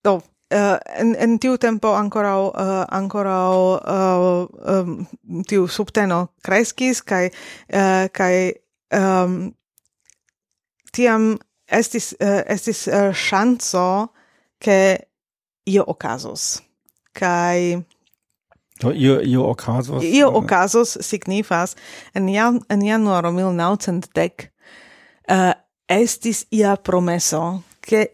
do, uh, en en tiu tempo ancora uh, ancora uh, um, tiu subteno kreskis kai uh, kai um, tiam estis uh, estis uh, chanzo ke io okazos kai Do, io, io okazos? Io okazos signifas, en, jan, en januaro 1910 uh, estis ia promeso, ke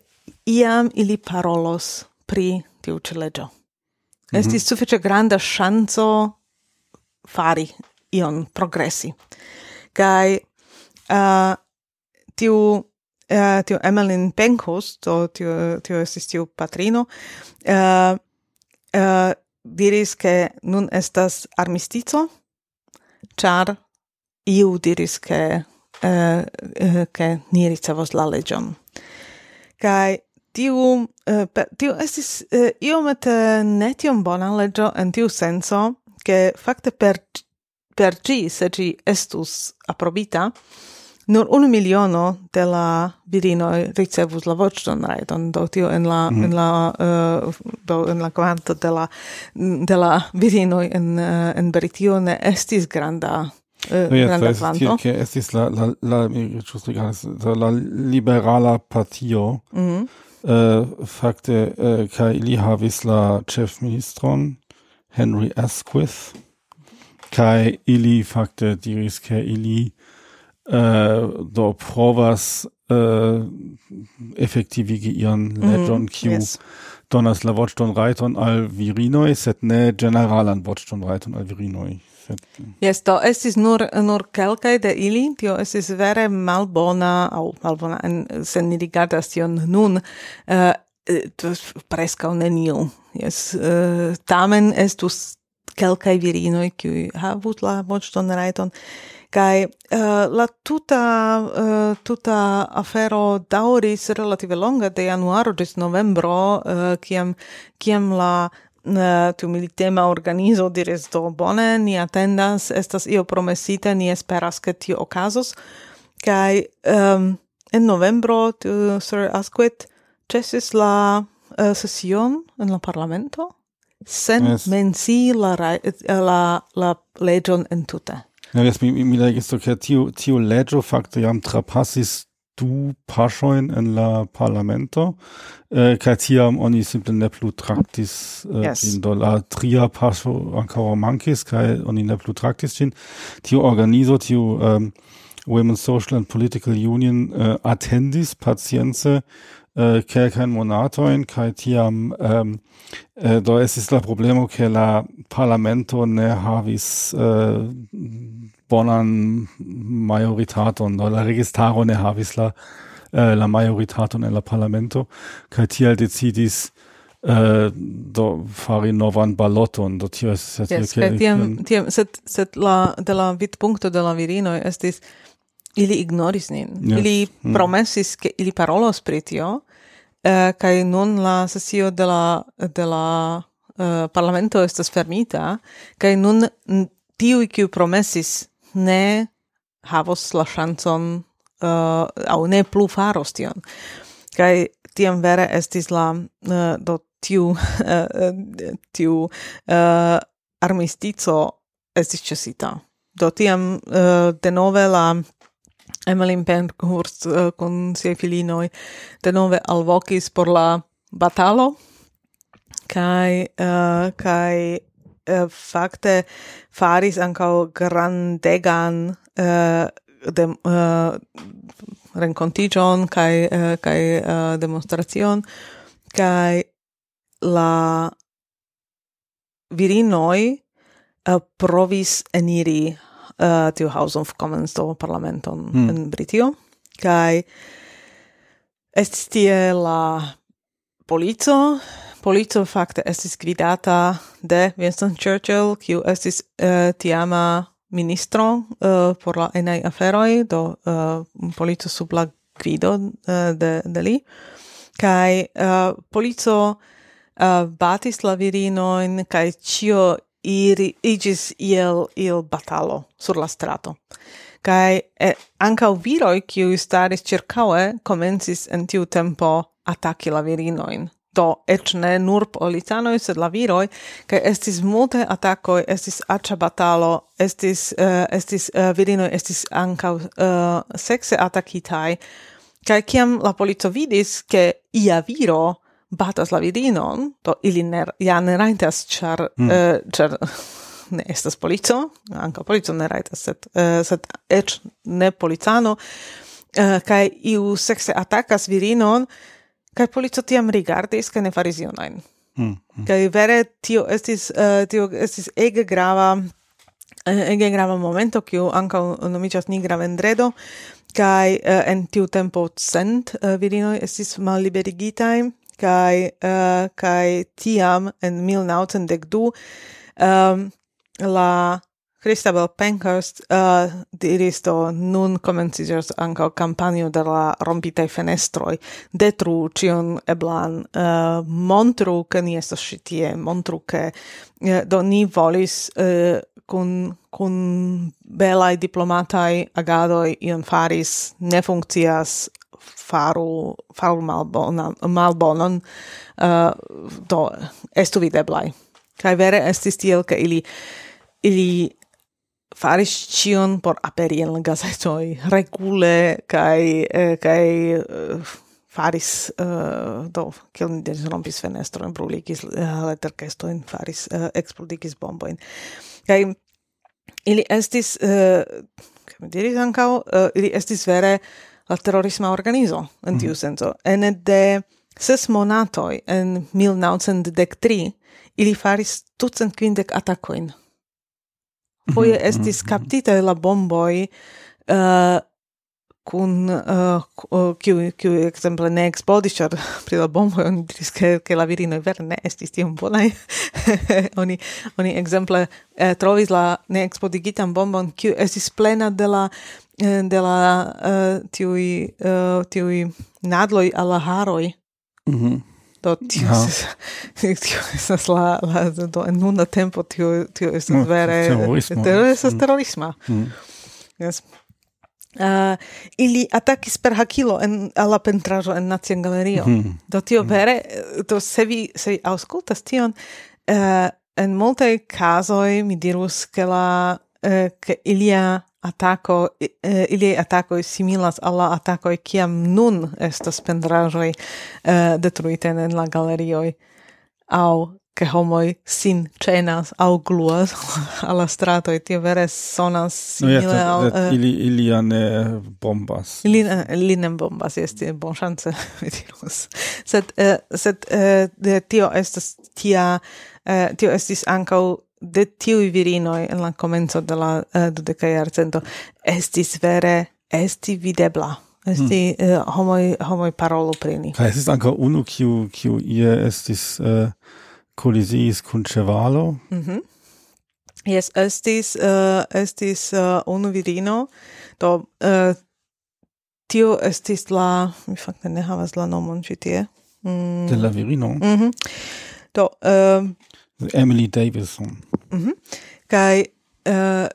iam ili parolos pri tiu ĉi leĝo. Mm -hmm. Estis sufiĉe granda ŝanco fari ion, progresi. Kaj uh, tiu Uh, tiu Emmeline Pankhurst, to tiu, tiu estis tiu patrino, uh, uh, diris che nun estas armistizo, char iu diris che, uh, uh, che ni ricevos la legion. Kai tiu, eh, tiu estis eh, iomete netiom bona legio en tiu senso, che facte per, per gi, se ci estus aprobita, nur un miliono de la virino ricevus la voĉdon rajton do tio en la mm. en la uh, do en la kvanto de la de la virino en uh, en Britio ne estis granda Uh, no, granda quanto. Che estis la, la, la, la, la liberala partio, mm -hmm. Äh, fakte äh, kaj ili havis la ĉefministron Henry Asquith kai ili fakte diris ke ili äh, do provas efektivigi ian Q mhm, yes. donas la voĉtonrajton al virinoj, sed ne ĝeneralan voĉtonrajton al virinoj sed Yes, to estis nur nur kelkaj de ili, tio estis vere malbona au malbona en sen ni rigardas tion nun. Uh, preskaŭ neniu. Yes, uh, tamen estus kelkaj virinoj kiuj havus la voĉton rajton kai uh, la tuta uh, tuta afero dauris relative longa de januaro ĝis novembro uh, kiam kiam la uh, tiu militema organizo diris do bone, ni atendas, estas io promesita, ni esperas che tio ocasos, kai um, en novembro tiu Sir Asquith cesis la uh, session en la parlamento sen yes. mensi la, la, la legion entute. Ja, jetzt mi, mi, legis do, che tiu, tiu legio facto jam trapassis du paschoin en la parlamento äh, eh, kaj tiam oni simple ne plu traktis eh, äh, yes. in do la tria pascho ankoraŭ mankis kaj oni ne plu traktis ĝin tiu organizo tiu um, ähm, Women's Social and Political Union äh, eh, atendis pacience kein kelkajn monatojn kaj tiam um, eh, do estis la problemo ke la parlamento ne havis eh, bonan majoritaton, do la registaro ne havis la, eh, la majoritaton en la parlamento, kaj tiel decidis Uh, do fari novan baloton, do tio es yes, yes tiam, tiam, set, set la, de la punto de la virino estis ili ignoris nin. Yes. Ili mm. promesis, ke ili parolos pri tio, eh, kai nun la sesio de la, de la uh, parlamento estas fermita, kai nun tiu kiu promesis ne havos la šancon uh, au ne plu faros tion. Kaj tiam vere estis la uh, do tiu uh, tiu uh, armistico estis ĉesita. Do tiam uh, denove la Emmeline Pankhurst uh, kun filinoi de denove alvokis por la batalo kaj uh, kaj eh, fakte faris ankaŭ grandegan eh, dem uh, renkontiĝon kaj uh, kaj uh, demonstracion kaj la virinoj eh, provis eniri eh, tiu House of Commons do parlamenton mm. en Britio kaj estis tie la polico polico fakte estis gvidata de Winston Churchill, kiu estis uh, tiama ministro uh, por la enai aferoi, do eh, uh, polico sub la gvido uh, de, de li. Kai uh, polico uh, batis la virinoin, kai cio iri, igis iel, iel batalo sur la strato. Kai eh, ankaŭ viroj, kiuj staris ĉirkaŭe, komencis en tiu tempo ataki la virinoin do ec ne nur policanoj, sed la viroj, kaj estis multe atakoj, estis aĉa batalo, estis, uh, estis uh, virinoj estis ankaŭ uh, sekse atakitaj. Kaj kiam la polico vidis, ke ia viro batas la virinon, do ili ne, ja ne rajtas, ĉar, mm. uh, char, ne estas polico, ankaŭ polico ne rajtas, sed, uh, sed eĉ ne policano, uh, kaj iu sekse atakas virinon, kai polico tiam rigardis, kaj ne faris junajn. Mm, mm. Vere tio estis, uh, tio estis ege grava, eh, ege grava momento, kiu anka nomiĝas nigra vendredo, kai uh, en tiu tempo cent uh, virinoj estis malliberigitaj, kai uh, kai tiam en 1912 um, la Cristobal Pankhurst uh, diris do nun comencisios anca campanio de la rompitae fenestroi detru cion eblan uh, montru che ni estos citie montru che uh, do ni volis uh, kun kun belai diplomatai agadoi ion faris ne funkcias faru faru malbonan malbonon uh, do estu videblai kai vere estis tiel ke ili ili faris cion por aperi en gazetoj regule kai eh, kaj eh, faris uh, do kiel ni diris rompis fenestrojn bruligis eh, uh, leterkestojn faris uh, eksplodigis bomboin kai ili estis uh, kaj mi diris uh, ili estis vere la terrorisma organizo en tiu mm. senso. En de ses monatoj en 1933 ili faris tucent quindec atacoin foje mhm, mhm, estis mhm. captita la bomboi uh, eh, kun uh, kiu kiu ekzemple ne eksplodis ĉar pri la bomboj oni diris ke ke la virinoj vere ne estis tiom bonaj. Oni oni ekzemple eh, trovis la ne neekspodigitan bombon kiu estis plena de la de la uh, tiuj uh, tiuj nadloj al la haroj. Mm -hmm. Do tio tio estas la la do en nuna tempo tio tio es no, mm, vere. Tio estas mm. terorisma. Mm. Yes. Uh, ili atakis per hakilo en alla pentrajo en nacion Galerio. Mm. Do tio mm. vere do se vi se vi auskultas tion uh, en multe casoi mi dirus ke la uh, ke ilia attacco eh, ili attacco similas alla ataco kiam nun estas pendrajoj eh, detruite en la galerioj au ke homoi sin cenas au gluas alla strato et vere sonas simile no, yeah, al uh, ili ili ne bombas. Ili ili ne bombas esti bon chance dirus. Sed uh, sed uh, tio estas tia uh, tio estis ankaŭ de tiu virinoi en la comenzo de la eh, uh, dudeca iarcento estis vere esti videbla. Esti eh, mm. uh, homoi, homoi parolo prini kai Kaj estis anca unu kiu, kiu ie estis uh, kun cun cevalo. Mm. Yes, estis, uh, estis uh, unu virino, do uh, tio estis la, mi fakte ne havas la nomon ĉi tie. Mm. De la virino? Mm. Do, uh, Emily Davison. Mm -hmm. Kaj uh,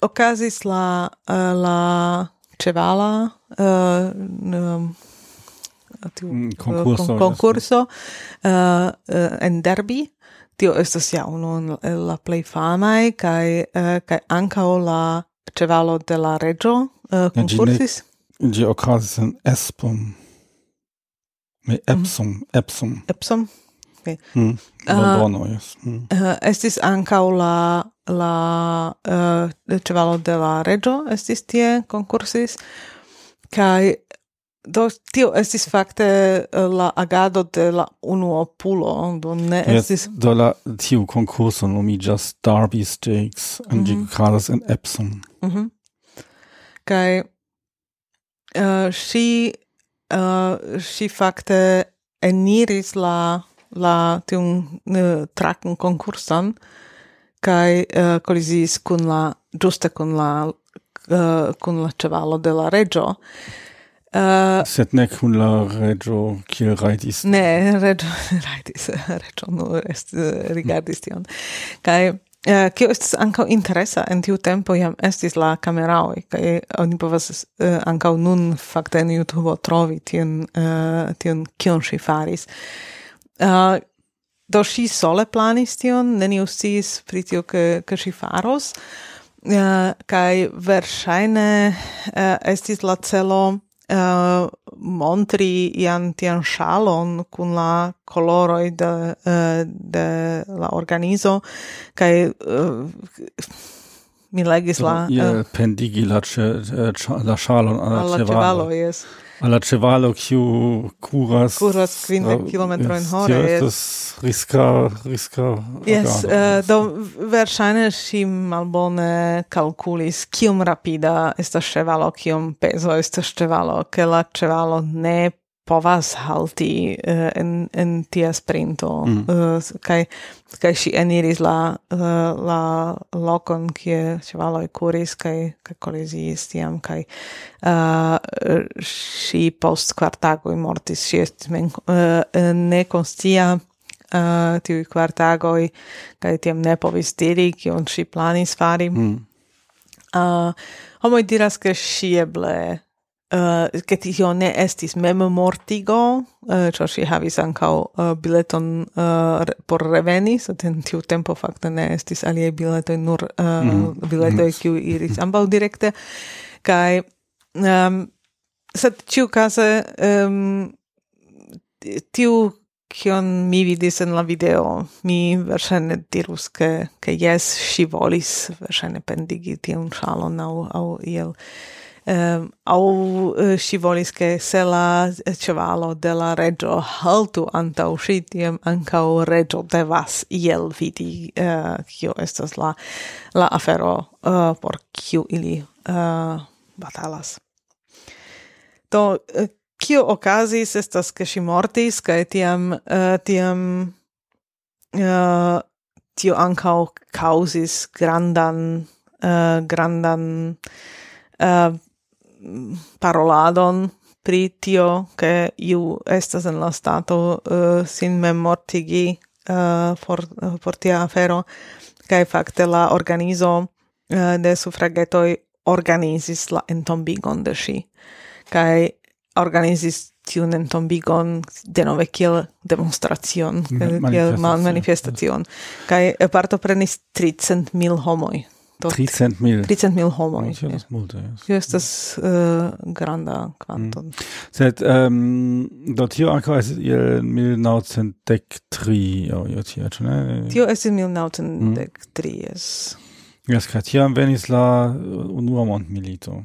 okazis la, uh, la cevala uh, eh, um, tiu, mm, concurso, concurso uh, uh, en derby tio estas ja unu la plej famaj kaj uh, kaj ankaŭ la ĉevalo de la reĝo uh, konkursis ĝi okazis en Espom mhm. Epsom, Epsom. Epsom? okay. Mm, Londono, uh, yes. Mm. Uh, estis ankaŭ la la uh, ĉevalo de la reĝo estis tie konkursis kaj do tio estis fakte la agado de la unuopulo do ne estis yes, do la tiu konkurso just Derby Stakes mm -hmm. en ĝi okazas Epsom mm -hmm. kai uh, ŝi uh, ŝi fakte eniris la la tiun uh, tracken concursan kai uh, koliziis kun la giusta kun la uh, kun la cevalo de la regio Uh, Sed ne kun la regio kiel rajtis. Ne, regio rajtis, regio nur est, rigardis tion. Kaj Uh, kio estis ankaŭ interesa en tiu tempo jam estis la kameraoj kaj oni povas uh, ankaŭ nun fakte en YouTube trovi tion, uh, tion, kion ŝi faris. Uh, Uh, do ŝi sole planis tion, neniu sciis pri tio, ke, ke ŝi faros, uh, kaj verŝajne uh, estis la celo uh, montri ian tian ŝalon kun la koloroj de, uh, de la organizo, kaj uh, mi legis la... Uh, pendigi la, ĉe, la ŝalon al la ĉevalo. Yes. Alla cevalo kiu curas curas kvindek uh, kilometrojn es estas riska riska yes uh, do verŝajne ŝi malbone kalkulis kiom rapida estas ĉevalo kiom pezo estas ĉevalo ke la ĉevalo ne povas halti uh, en en tia sprinto mm-hmm. eh, mm. uh, kai kai si eniris la uh, la lokon kie ĉevaloj kuris kai kai koliziis tiam kai uh, si post kvartagoj mortis si estis men uh, nekonscia uh, tiuj kvartagoj kai tiam ne povis diri kion si planis fari mm-hmm. mm. uh, homo diras ke si eble Eh, uh, che tio ne estis mem mortigo, uh, eh, cio si havis ancau uh, eh, bileton uh, por reveni, sed so en tiu tempo facto ne estis aliei biletoi, nur uh, mm biletoi mm. kiu iris ambau directe, kai um, sed ciu case um, tiu kion mi vidis en la video, mi versene dirus ke ke jes, si volis versene pendigi tiun ŝalon au, au iel um, au eh, si volis che se la cevalo de la regio haltu antau si tiam ancau regio devas iel vidi uh, kio estas la, la afero uh, por kiu ili uh, batalas. Do, uh, kio okazis estas ke si mortis kaj tiam uh, tiam uh, tio ankaŭ causis grandan uh, grandan uh, paroladon pri tio, che iu estas en la stato uh, sin mem mortigi uh, eh, por, uh, eh, por tia afero, kai fakte la organizo uh, de suffragetoi organizis la entombigon de si, kai organizis tiun entombigon denove kiel demonstracion, mhm, kiel manifestacion, Kai partoprenis 300.000 homoi tot 300.000 300.000 homoj. Ja, das multe. Ja, estas uh, granda kvanto. Mm. Sed um, do tio ankaŭ estas iel 1903 aŭ io tia, ĉu ne? Tio estis 1903, jes. Jes, kaj tiam venis la uh, unua mondmilito.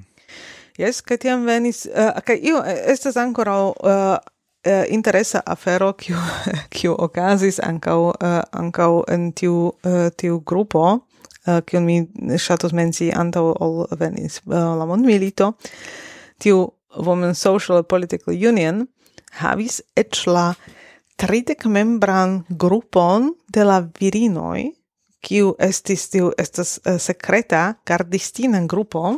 Jes, kaj tiam venis uh, kaj io estas ankoraŭ uh, uh, interesa afero kiu kiu okazis ankaŭ uh, ankaŭ en tiu uh, tiu grupo Eh, kiun mi ŝatus menci antaŭ ol venis eh, la mondmilito, tiu Women Social and Political Union havis eĉ la tridek membran grupon de la virinoj, kiu estis tiu estas uh, sekreta gardistina grupo,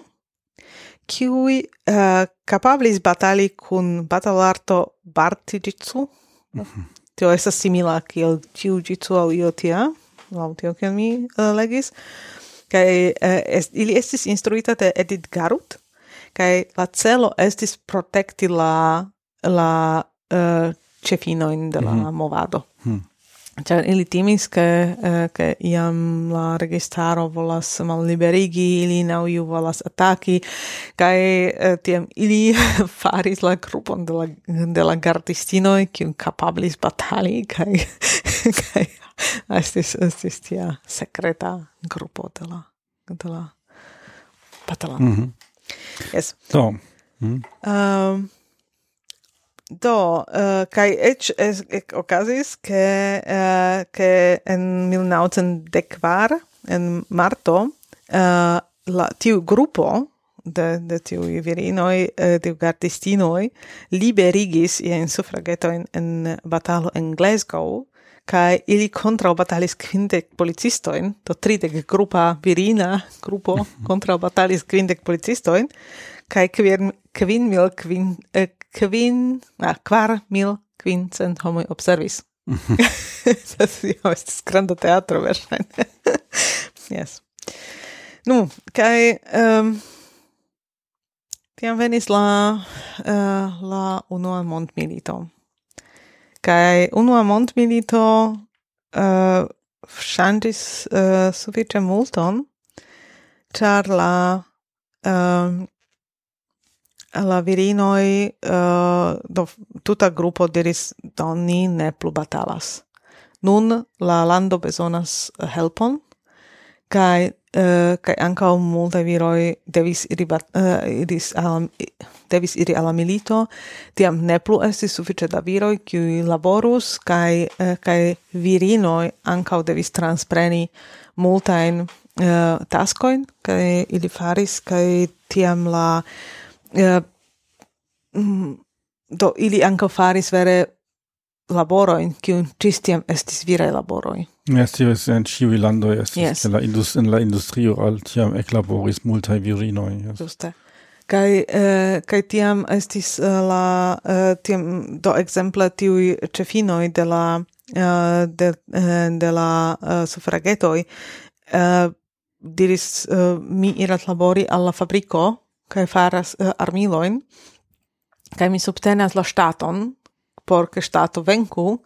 kiu uh, kapablis batali kun batalarto barti. Mm -hmm. Tio estas simila kiel tiu jitsu aŭ io tia laŭ tio kiel mi uh, legis kaj uh, est, ili estis instruita de Edith Garut kaj la celo estis protekti la la eh, uh, ĉefinojn de la mm -hmm. movado. Hmm. Ĉar ili timis ke ke eh, iam la registaro volas malliberigi ili nau iu volas ataki kaj eh, tiam ili faris la grupon de la de la gardistinoi, kiun capablis batali kai, kai estis estis tia secreta grupo de la de la batalado. Mm -hmm. Yes. So. Mm. Um, Do, uh, kai ech es, ec ocasis che, uh, eh, ke en 1914, en marto, uh, la, tiu grupo de, de tiu virinoi, uh, tiu gardistinoi, liberigis in ien suffragetoin en batalo en Glasgow, kai ili kontra batalis kvindek policistojn, do tridek grupa virina grupo kontra batalis kvindek policistojn, kai kvin kvin mil kvin eh, kvin, ah, kvar mil quincent homoi observis. Tas jo estis grande teatro, verŝajne. yes. Nu, kai um, ehm, tiam venis la, uh, la unua montmilito kai unua mondmilito uh, ŝanĝis uh, sufiĉe multon, ĉar la um, la virinoi uh, do tuta grupo diris do ni ne plu batalas. Nun la lando bezonas eh, helpon kai uh, eh, kai anka multaj viroi devis iri bat, uh, iris al devis iri al milito tiam ne plu esti sufice da viroi kiuj laborus kai uh, kai virinoi anka devis transpreni multain uh, taskoin kai ili faris kai tiam la uh, Eh, mm, do ili ankaŭ faris vere laborojn, kiun ĝis tiam estis viraj laboroj. Yes, yes, en ciui lando estis yes. la indus, in la industrio al tiam eklaboris multae virinoi. Yes. Juste. Kai, eh, kai tiam estis eh, la, eh, tiam, do exemple tiui cefinoi de la eh, de, eh, de la eh, suffragetoi, eh, diris eh, mi irat labori alla fabrico, kai faras uh, armiloin, kai mi subtenas la staton, por ke stato venku,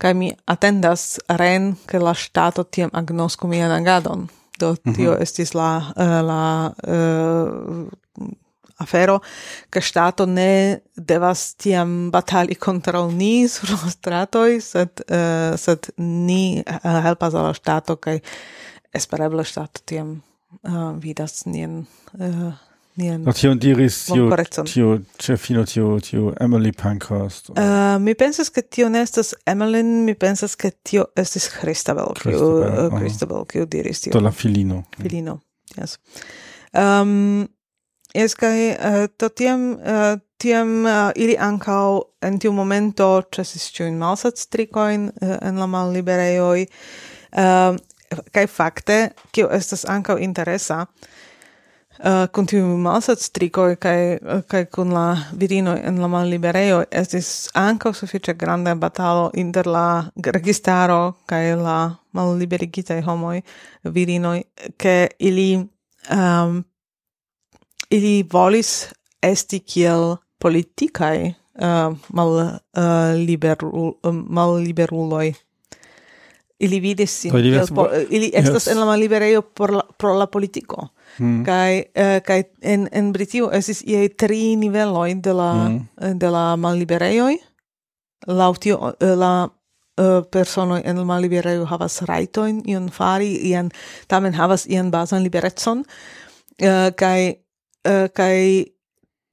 kai mi atendas ren, ke la stato tiam agnosku mian agadon. Do mhm. tio mm -hmm. estis la, uh, la uh, afero, ke stato ne devas tiam batali kontraŭ ni sur la stratoj, sed, uh, sed ni uh, helpas al la stato, kai espereble stato tiam uh, vidas nien uh, nian. No tion diris tio, tiu ĉefino tio, tio Emily Pankhurst. Uh, mi pensas che tio nestas Emily, mi pensas che tio estis Christabel, kiu Christabel, uh, kiu diris tio. To la filino. Filino. Yes. Um, es kai uh, to tiam, uh, tiam uh, ili ankau en tiu momento cesis ciuin malsat stricoin uh, en la mal libereioi, uh, um, kai fakte, kio estas ankau interesa, Uh, kun tiu malsatstrikoj kai eh, kai kun la virino en la mal malliberejo estis anko sufiĉe granda batalo inter la registaro kai la mal liberigitaj homoj, virinoj, ke ili um, ili volis esti kiel politikaj uh, eh, mal, uh, liberul, uh, malliberuloj. Ili vidis sin, ili, po, ili estas yes. en la mal liberejo por la, pro la politiko. Mm. Kai uh, kai en en Britio esis ie tri niveloi de la mm. de la malliberejoj. Laŭ tio uh, la uh, eh, personoj en la malliberejo havas rajtojn ion fari, ian tamen havas ian bazan liberecon. Uh, kai uh, kai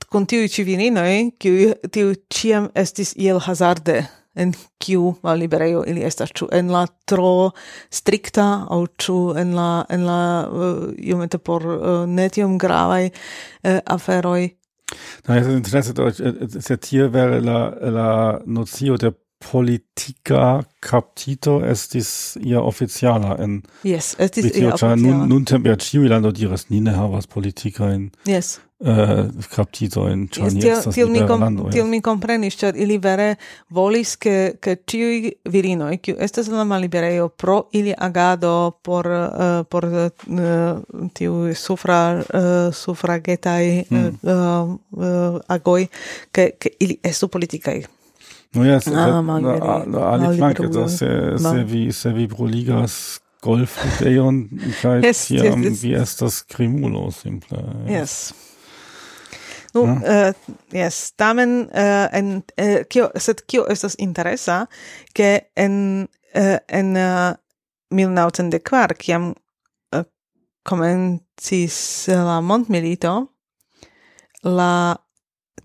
kun tiu ci virinoj, kiuj tiu ciam estis iel hazarde en kiu malliberejo ili estas, ĉu en la tro strikta aŭ ĉu en la en la uh, iomete por uh, ne tiom gravaj uh, aferoj. Na, no, es ist Interesse, dass jetzt hier wäre la, la nocio der politica captito estis ia oficiala en Yes, estis ia oficiala. Nun, nun tempe ciuilando diras ni ne havas politica in Yes. Eh, uh, captito in ĉar yes, estas tiel mi kom, tiel mi comprenis ĉar ili vere volis ke ke ĉiuj virinoj kiu estas la malibereo pro ili agado por uh, por uh, tiu sufra uh, sufragetai mm. uh, uh, agoi ke ke ili estu politikaj No ja, ah, eh, ah, se, ah, ali flanke, da se, se vi, se vi proligas golf mit Eon, ideon yes, tiam vi estas krimulo simple. Eh. Yes. Nu, no, uh, yes, tamen, uh, en, uh, kio, sed kio estas interesa, ke en, uh, en uh, 1904, kiam uh, comencis la montmilito, la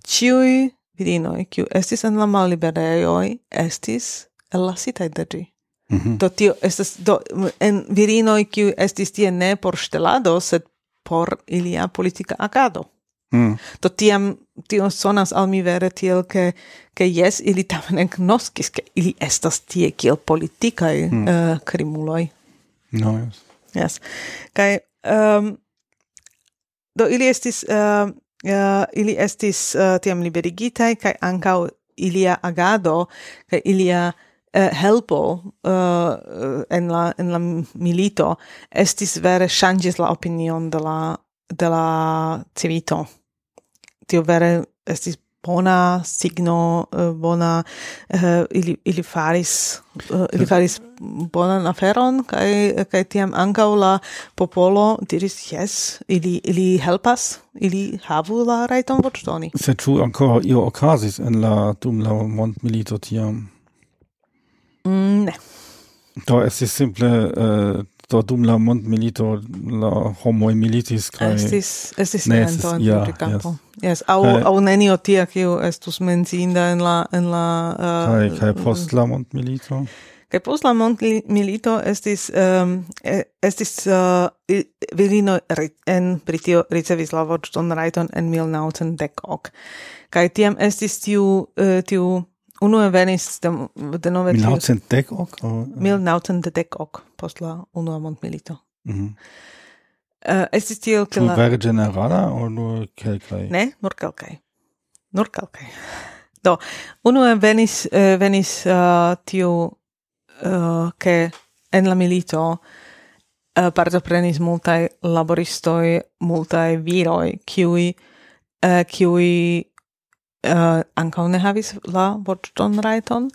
ciui virinoi, kiu estis en la malliberejoj, estis ellasitaj de gi. Mm -hmm. Do tio estas do, en virinoi kiu estis tie ne por ŝtelado, sed por ilia politika agado. Mm. Do tiam tio sonas al mi vere tiel, ke, ke jes, ili tamen agnoskis, ke ili estas tie kiel politikaj mm. uh, krimuloj. No, yes. Yes. Kaj, um, do ili estis... Uh, uh, ili estis uh, tiam liberigitai, kai ankau ilia agado, kai ilia uh, helpo uh, en, la, en la milito estis vere changis la opinion de la, de la civito. Tio vere estis bona signo eh, bona eh, ili ili faris eh, ili faris bonan aferon kai kai tiam ankaŭ la popolo diris yes ili ili helpas ili havu la rajton voĉdoni. Sed ĉu ankoraŭ io okazis en la dum la mondmilito tiam? Mm, ne. Do estis simple uh, do dum la mondmilito la homo militis kai estis estis ne, estis, en ja, Kampo. Yes, aŭ au aŭ nenio tia kiu estus menzinda en la en la uh, kai kai post la mondmilito. kai post la mondmilito estis um, estis uh, virino en Britio ricevis la voĉdonrajton en 1910 kai tiam estis tiu uh, tiu Uno venis de, de nove... Milnautcentdec hoc? Milnautcentdec ok, post la unua mondmilito. Mm -hmm. uh, estis tiel, Tu la... Vere generala, o nur kelkai? Ne, nur kelkai. Nur kelkai. Do, uno venis, uh, venis uh, tiu, uh, ke en la milito uh, partoprenis multai laboristoi, multai viroi, kiui, uh, kiui uh, ankaŭ ne havis la voĉdon rajton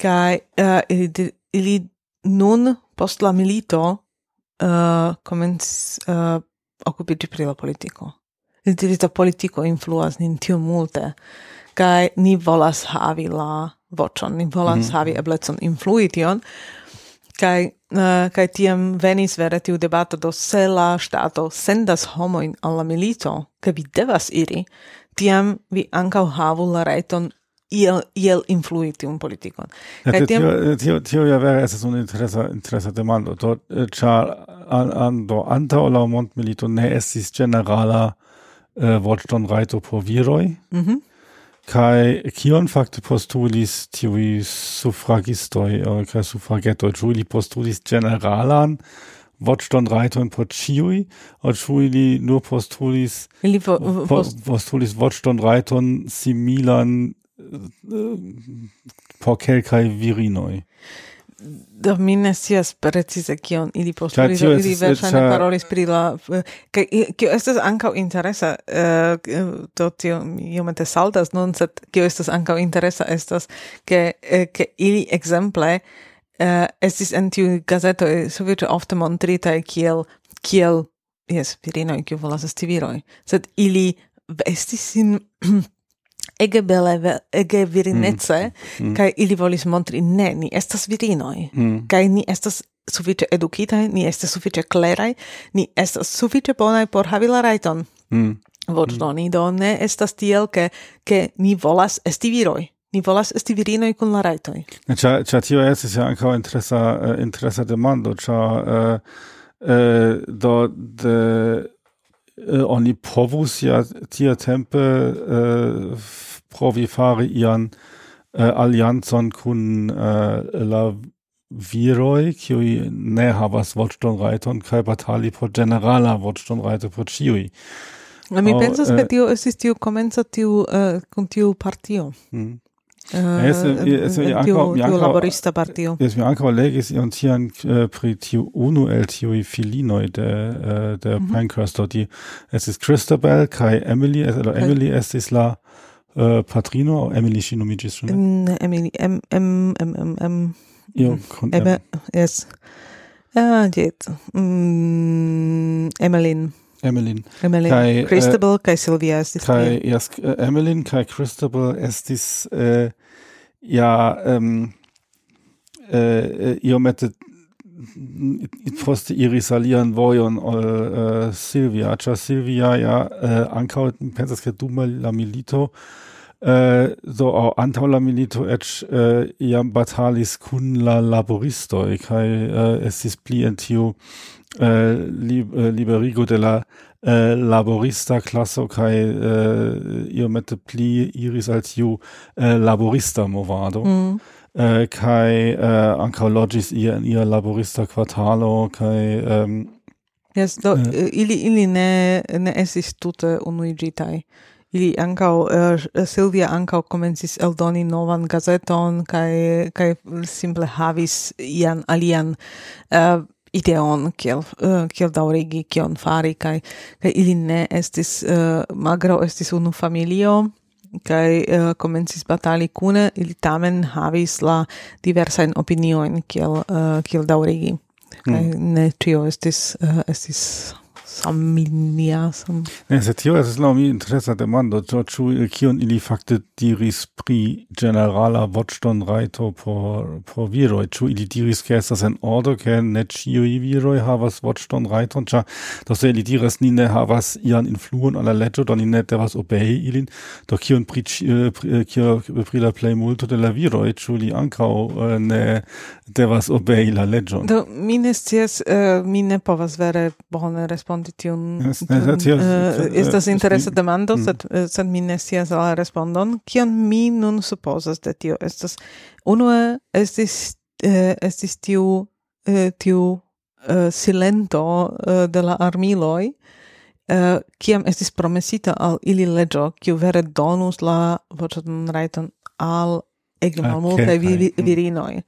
kaj uh, ili, ili nun post la milito uh, komencis uh, okupiĝi pri la politiko. Dirita politiko influas nin tiom multe kaj ni volas havi la voĉon, ni volas mm -hmm. havi eblecon influi tion kaj uh, kaj tiam venis vere tiu debato do se la ŝtato sendas homojn al la milito, ke vi devas iri, tiam vi ankaŭ havu la rajton iel, iel influi tiun politikon. Ja, tiam... Tio, tio, ja vere estas un interesa, interesa demando, do, ĉar an, an, do antaŭ la mondmilito ne estis generala eh, voĉdonrajto por viroj, mm -hmm. Kai kion fakte postulis tiui suffragistoi, eh, kai suffragetoi, juli postulis generalan voĉton rajton por ĉiuj, aŭ ĉu ili nur postulis ili po, post... postulis voĉton rajton similan por kelkaj virinoj. Do mi ne scias precize kion ili postulis, ili verŝajne parolis pri la... Kaj kio estas ankaŭ interesa, uh, do tio iomete saltas nun, sed kio estas ankaŭ interesa estas, ke, ke ili ekzemple uh, uh, estis en tiu gazeto sufiĉe ofte montritaj kiel kiel jes virinoj kiu volas esti viroj sed ili estis sin ege bele, ege virinece, mm. mm, mm. kai ili volis montri, ne, ni estas virinoi, mm. kai ni estas sufice educitae, ni estas sufice clerai, ni estas sufice bonai por havi la raiton. Mm. Voĉdoni, mm. do ne estas tiel, ke, ke ni volas esti viroj. Ni volas esti virinoj kun la rajtoj. Ĉa, ĉa tio estas ja ankaŭ interesa eh, interesa demando, ĉa uh, eh, uh, eh, do de uh, oni povus ja tiatempe uh, provi fari ian uh, allianzon kun uh, la viroi, kiui ne havas voĉdonrajton kaj batali por ĝenerala voĉdonrajto por ĉiuj. Mi oh, pensas, ke tio estis tiu komenca tiu uh, kun tiu partio. Mm. Jaz mi ankaŭ legis ion tian pri tiu unu el tiuj filinoj de, äh, de Pankhursto. Die ist Christabel kai Emily, Emily es äh, ist la patrino, Emily ŝi nomiĝis ĉu ne? Emily, em, em, em, em, em. Io, kun em. Yes. Ah, jet. Mm, Emmeline. Emmeline. Emmeline. Kai, äh, Cristobal uh, kai Silvia estis kai. Yes, uh, äh, Emmeline kai Cristobal estis uh, ja ähm, um, uh, iomete poste iris alian vojon ol uh, Silvia, ĉar Silvia ja uh, ankaŭ pensas ke dum la milito Äh, uh, do au la milito eĉ uh, äh, iam batalis kun la laboristoj kaj uh, äh, estis pli en tiu li, liberigo de la laborista klaso kaj iomete pli iris al tiu laborista movado. Mm. kaj ankaŭ loĝis ie in ia laborista kvartalo kai ähm, Yes, do, ili, ili ne, ne estis tute unuigitai ili ankaŭ uh, eh, Silvia ankaŭ komencis eldoni novan gazeton kaj kaj simple havis ian alian uh, ideon kiel uh, kiel daŭrigi kion fari kaj kaj ili ne estis uh, magro estis unu familio kai uh, komencis batali kune ili tamen havis la diversa in opinioin kiel uh, kiel daurigi mm. ne tio estis uh, estis familia sam. Ne, se tio es la mi interesa demando, to chu eh, kion ili fakte diris pri ĝenerala voĉdonrajto por por viroj, chu ili diris ke estas en ordo ke ne ĉiuj viroj havas voĉdonrajton, ĉar do se ili diras ni ne havas ian influon al la leĝo, do ni ne devas obei ilin, do kion pri eh, eh, kio pri la plejmulto de la viroj, ĉu li ankaŭ ne devas obei la leĝon? Do mi ne scias, mi ne povas vere bone respondi tion, yes, eh, estas interesa demando, mm. sed, eh, sed mi ne scias la respondon. Kion mi nun supposas de tio? Estas, unue estis, uh, estis tiu, uh, tiu uh, silento uh, de la armiloi, uh, kiam estis promesita al ili leĝo kiu vere donus la voĉon rajton al ege malmultaj okay, vi, virinoj.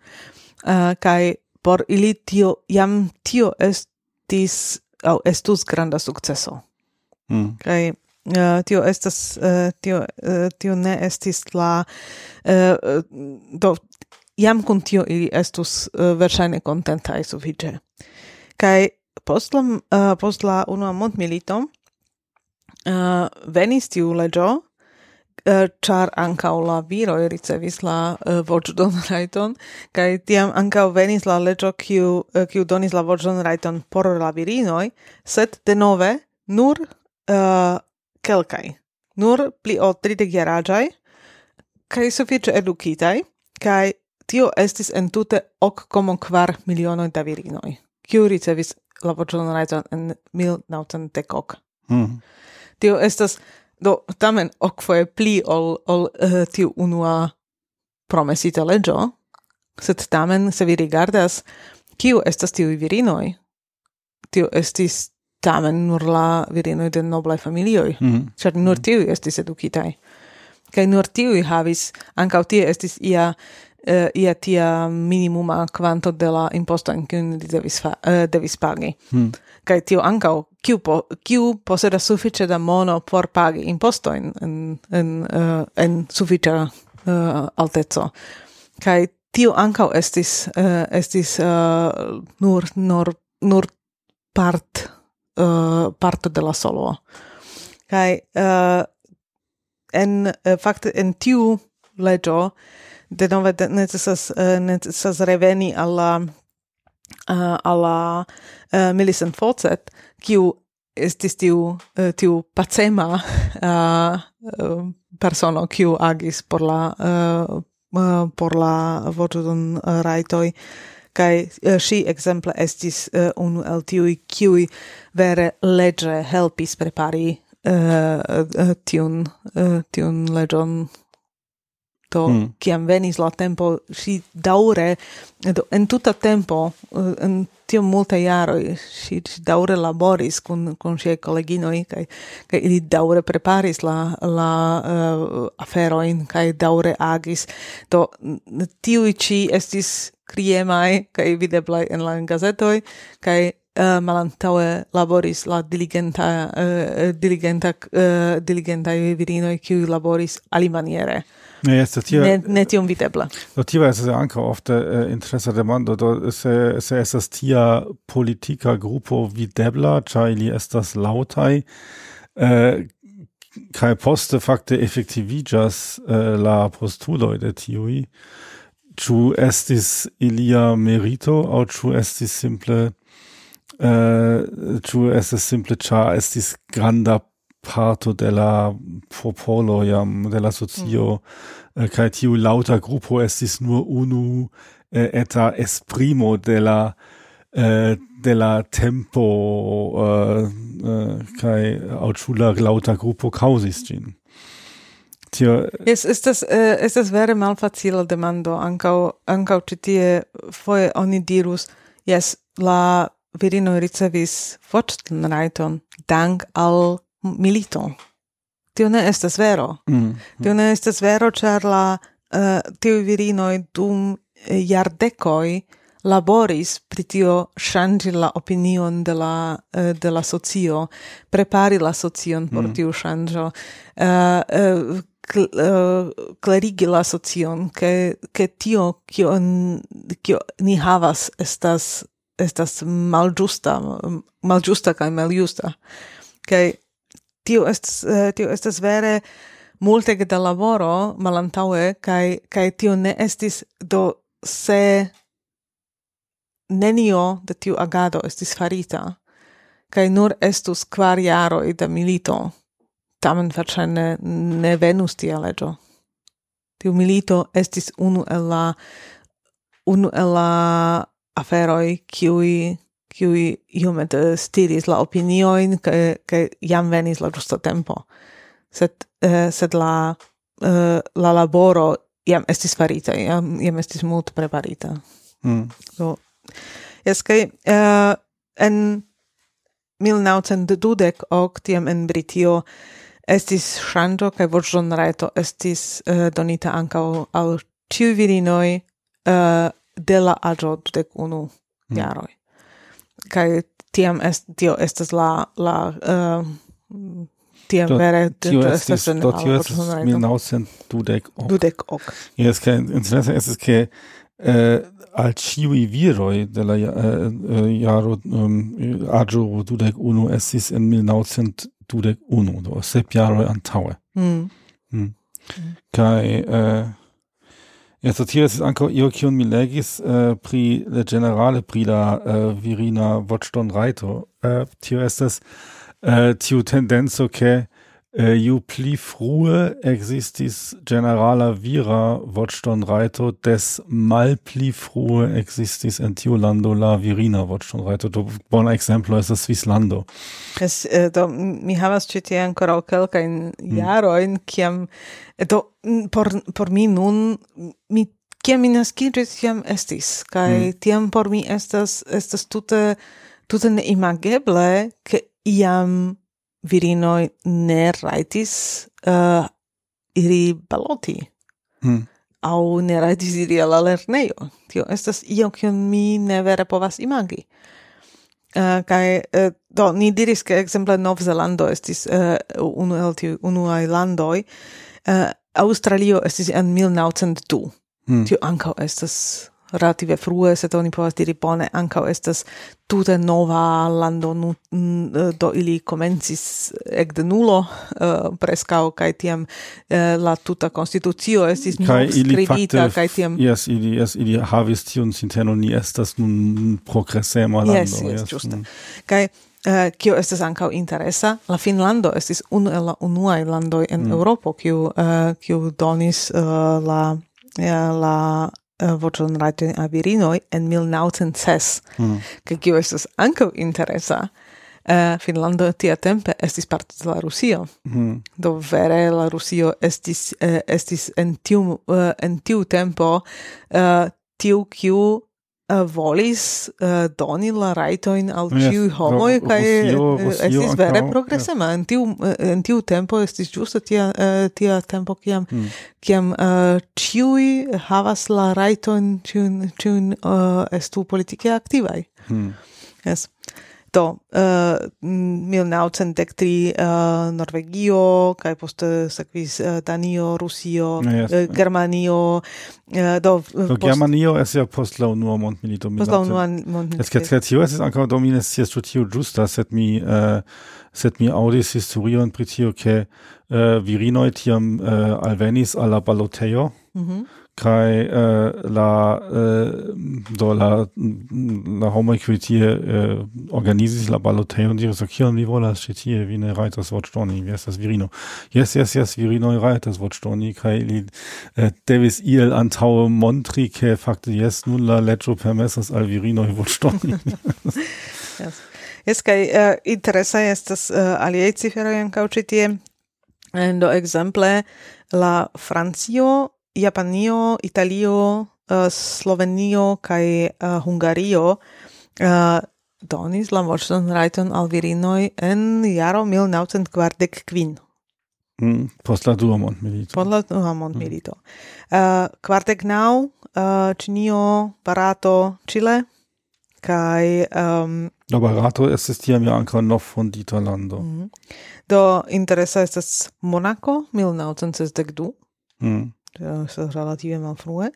Uh, kaj por ili tio, jam tio estis au estus granda sukceso. Mm. Kai uh, eh, tio estas uh, tio uh, tio ne estis la uh, do jam kun tio ili estus uh, verŝajne kontentaj sufiĉe. Kaj post la uh, post la unua mondmilito uh, venis tiu leĝo Eh, char ancau la viroi ricevis la eh, uh, voĉdon kaj tiam ankaŭ venis la leĝo kiu uh, kiu donis la voĉdon por la virinoj sed denove nur uh, kelkaj nur pli ol tridekjaraĝaj kaj sufiĉe edukitaj kaj tio estis en tute ok komon kvar milionoj da virinoj kiu ricevis la voĉdon rajton en 1910 ok. Mm. Tio estas Do tamen ocfoe pli ol, ol uh, tiu unua promesita legio, sed tamen se vi rigardas kiu estas tiu virinoi, tiu estis tamen nur la virinoi de noblai familioi, mm -hmm. cer nur mhm. tiu estis educitai. Kai nur tiu havis, ancau tie estis ia uh, ia tia minimuma quanto de la imposto in cui devis, fa, uh, devis pagi. Mm. Kai tio ancau kiu, po, kiu poseda sufiĉe da mono por pagi impostojn eh, en, en, uh, en sufiĉa uh, eh, alteco. Kaj tio ankaŭ estis, uh, estis uh, nur, nur, nur part, uh, parto de la solo. Kaj uh, en, uh, fakte en tiu leĝo denove de necesas, uh, necesas reveni al la Eh, uh, alla uh, eh, Millicent Fawcett, kiu estis tiu, uh, tiu pacema uh, uh, persono, kiu agis por la, uh, uh, por la voĉodon uh, rajtoj, kai uh, si ekzemple estis uh, unu el tiuj kiuj vere leĝe helpis prepari uh, uh, tiun uh, tiun leĝon do mm. kiam venis la tempo si daure do en tuta tempo eh, en tio multe jaro si, si daure laboris kun kun sia koleginoj kai kai ili daure preparis la la eh, uh, aferojn kai daure agis do tiu ci estis kriemai kai videblaj en la gazetoi kai uh, eh, malantaue laboris la diligenta uh, diligenta uh, diligentaj virinoj kiuj laboris alimaniere. Ne, jetzt das hier. ne, ne tiom videbla. Do tia estas ankaŭ ofte eh, interesa demando, do se, se estas tia politika grupo videbla, ĉar ili estas laŭtaj, eh, kaj poste fakte efektiviĝas eh, la postuloj de tiui, ĉu estis ilia merito au ĉu estis simple eh, ĉu uh, estis simple ĉar estis granda parto de la popolo jam de la socio mm. Eh, kaj tiu lauta grupo estis nur unu eh, eta esprimo de la eh, de la tempo kai aŭ lauta gruppo causis gin tio es estas das wäre mal malfacila demando. Ankaŭ ankaŭ citie tie oni dirus yes la virino ricevis voĉrajton dank al milito. Tio ne estas vero. Mm, mm. Tio ne estas vero, ĉar la uh, tiuj virinoj dum eh, jardekoj laboris pri tio ŝanĝi la opinion de la uh, de la socio, prepari la socion por mm. tiu ŝanĝo. Uh, uh, clarigi la socion che che tio kio kio ni havas estas estas maljusta maljusta kai maljusta kai tio estas eh, tio estas vere multe da lavoro malantaue kai kai tio ne estis do se nenio de tio agado estis farita kai nur estus kvar jaroj da milito. Tamen verŝajne ne venus tia leĝo. Tio milito estis unu el la unu el la aferoj kiuj kiui iumet stiris la opinioin, che che jam venis la giusto tempo. Sed, eh, sed la, eh, la laboro jam estis farita, jam, jam estis mult preparita. Mm. So, es kai, eh, en 1920 ok, tiam en Britio, estis shangio, kai vorgion reto estis eh, donita anca al ciu virinoi eh, de la agio 21 mm. jaroi kai tiam est, tio estas la, la uh, tiam do, vere tio estas en do tio estas mil naucent dudek ok. Dudek ok. Jes, kaj interesse estas ke uh, al ciui viroi de la uh, jaro um, agio dudek unu estis en mil naucent dudek unu, do sep jaroi antaŭe. Mm. Mm. Kaj... Uh, Ja, so tio estis ankaŭ io kiun mi legis äh, pri le generale pri la äh, virina voĉdonrajto. Eh, äh, tio estas äh, tiu tendenco ke Äh, ju pli frue existis generala vira voĉtonrajto, des malpli frue existis en tiu lando la virina voĉtonrajto. Do bona ekzemplo estas Svislando. Es, eh, do mi havas ĉi tie ankoraŭ kelkajn mm. jarojn, kiam äh, do por por mi nun mi kiam mi naskiĝis jam estis kaj mm. tiam por mi estas estas tute tute neimageble ke iam virinoj ne rajtis uh, iri baloti. Mm. Au ne rajtis iri al lernejo. Tio estas io, kion mi ne vere povas imagi. Uh, kai uh, do ni diris ke ekzemple Novzelando estis uh, unu el tiu unuaj landoj uh, Australio estis en 1902 mm. tio ankaŭ estas relative frue, sed oni povas diri bone ankaŭ estas tute nova lando nu, eh, do ili komencis ekde nulo uh, preskaŭ kaj tiam uh, la tuta konstitucio estis kaj ili fakte kaj tiam Yes, ili yes, ili havis tiun sinteno, ni estas nun progresema lando Yes, yes, ĝuste mm. kaj Uh, kio estas ankaŭ interesa? La Finlando estis unu el la unuaj landoj en mm. Eŭropo kiu uh, kiu donis uh, la la uh, voĉon rajtojn al virinoj en 1906, mm. kaj kio estas ankaŭ interesa. Uh, Finlando tia tempe estis parto de la Rusio. Mm. Do vere la Rusio estis, uh, estis en, tiu, uh, en tiu tempo uh, tiu kiu uh, volis uh, doni la rajtojn al ĉiuj yes, homoj kaj eh, estis vere ankaŭ, progresema yes. en tiu en tiu tempo estis ĝuste tia uh, tia tempo kiam mm. kiam ĉiuj havas la rajtojn ĉiun ĉiun uh, estu politike aktivaj mm. yes Do, uh, 1903 uh, Norvegio, kai poste sekvis uh, Danio, Rusio, no, yes, uh, eh, Germanio, uh, do... Uh, do post... Germanio es ja post la unua mondmilito minate. Post la unua mondmilito. Esce tre tio es anca do mi ne scias ĉu tio ĝusta, sed mi uh, sed mi aŭdis historion pri tio ke uh, virinoj tiam uh, alvenis al la balotejo. Mm -hmm kai uh, la uh, do la la homo equitie uh, äh, organizis la baloteon diris ok kion vi volas ĉi tie? Vi ne rajtas voĉdoni vi estas virino. Jes jes jes virinoj rajtas voĉdoni. Kaj li uh, devis iel antaŭe montri ke fakte jes nun la leĝo permesas al virinoj voĉdoni. Yes. yes kai uh, interesaj estas uh, aliaj ciferoj ankaŭ ĉi tie. Do exemple la Francio Japanio, Italio, uh, Slovenio kaj uh, Hungario uh, donis la voĉon rajton al virinoj en jaro 1945. Mm, post la dua mondmilito. Post la dua mondmilito. Mm. Uh, kvardek naŭ uh, Ĉinio, Barato, Chile kaj um, La barato estis tiam ja ankaŭ novfondita lando. Mm. Do interesa estas Monaco 1962. Mm. Eh, relative malfrue,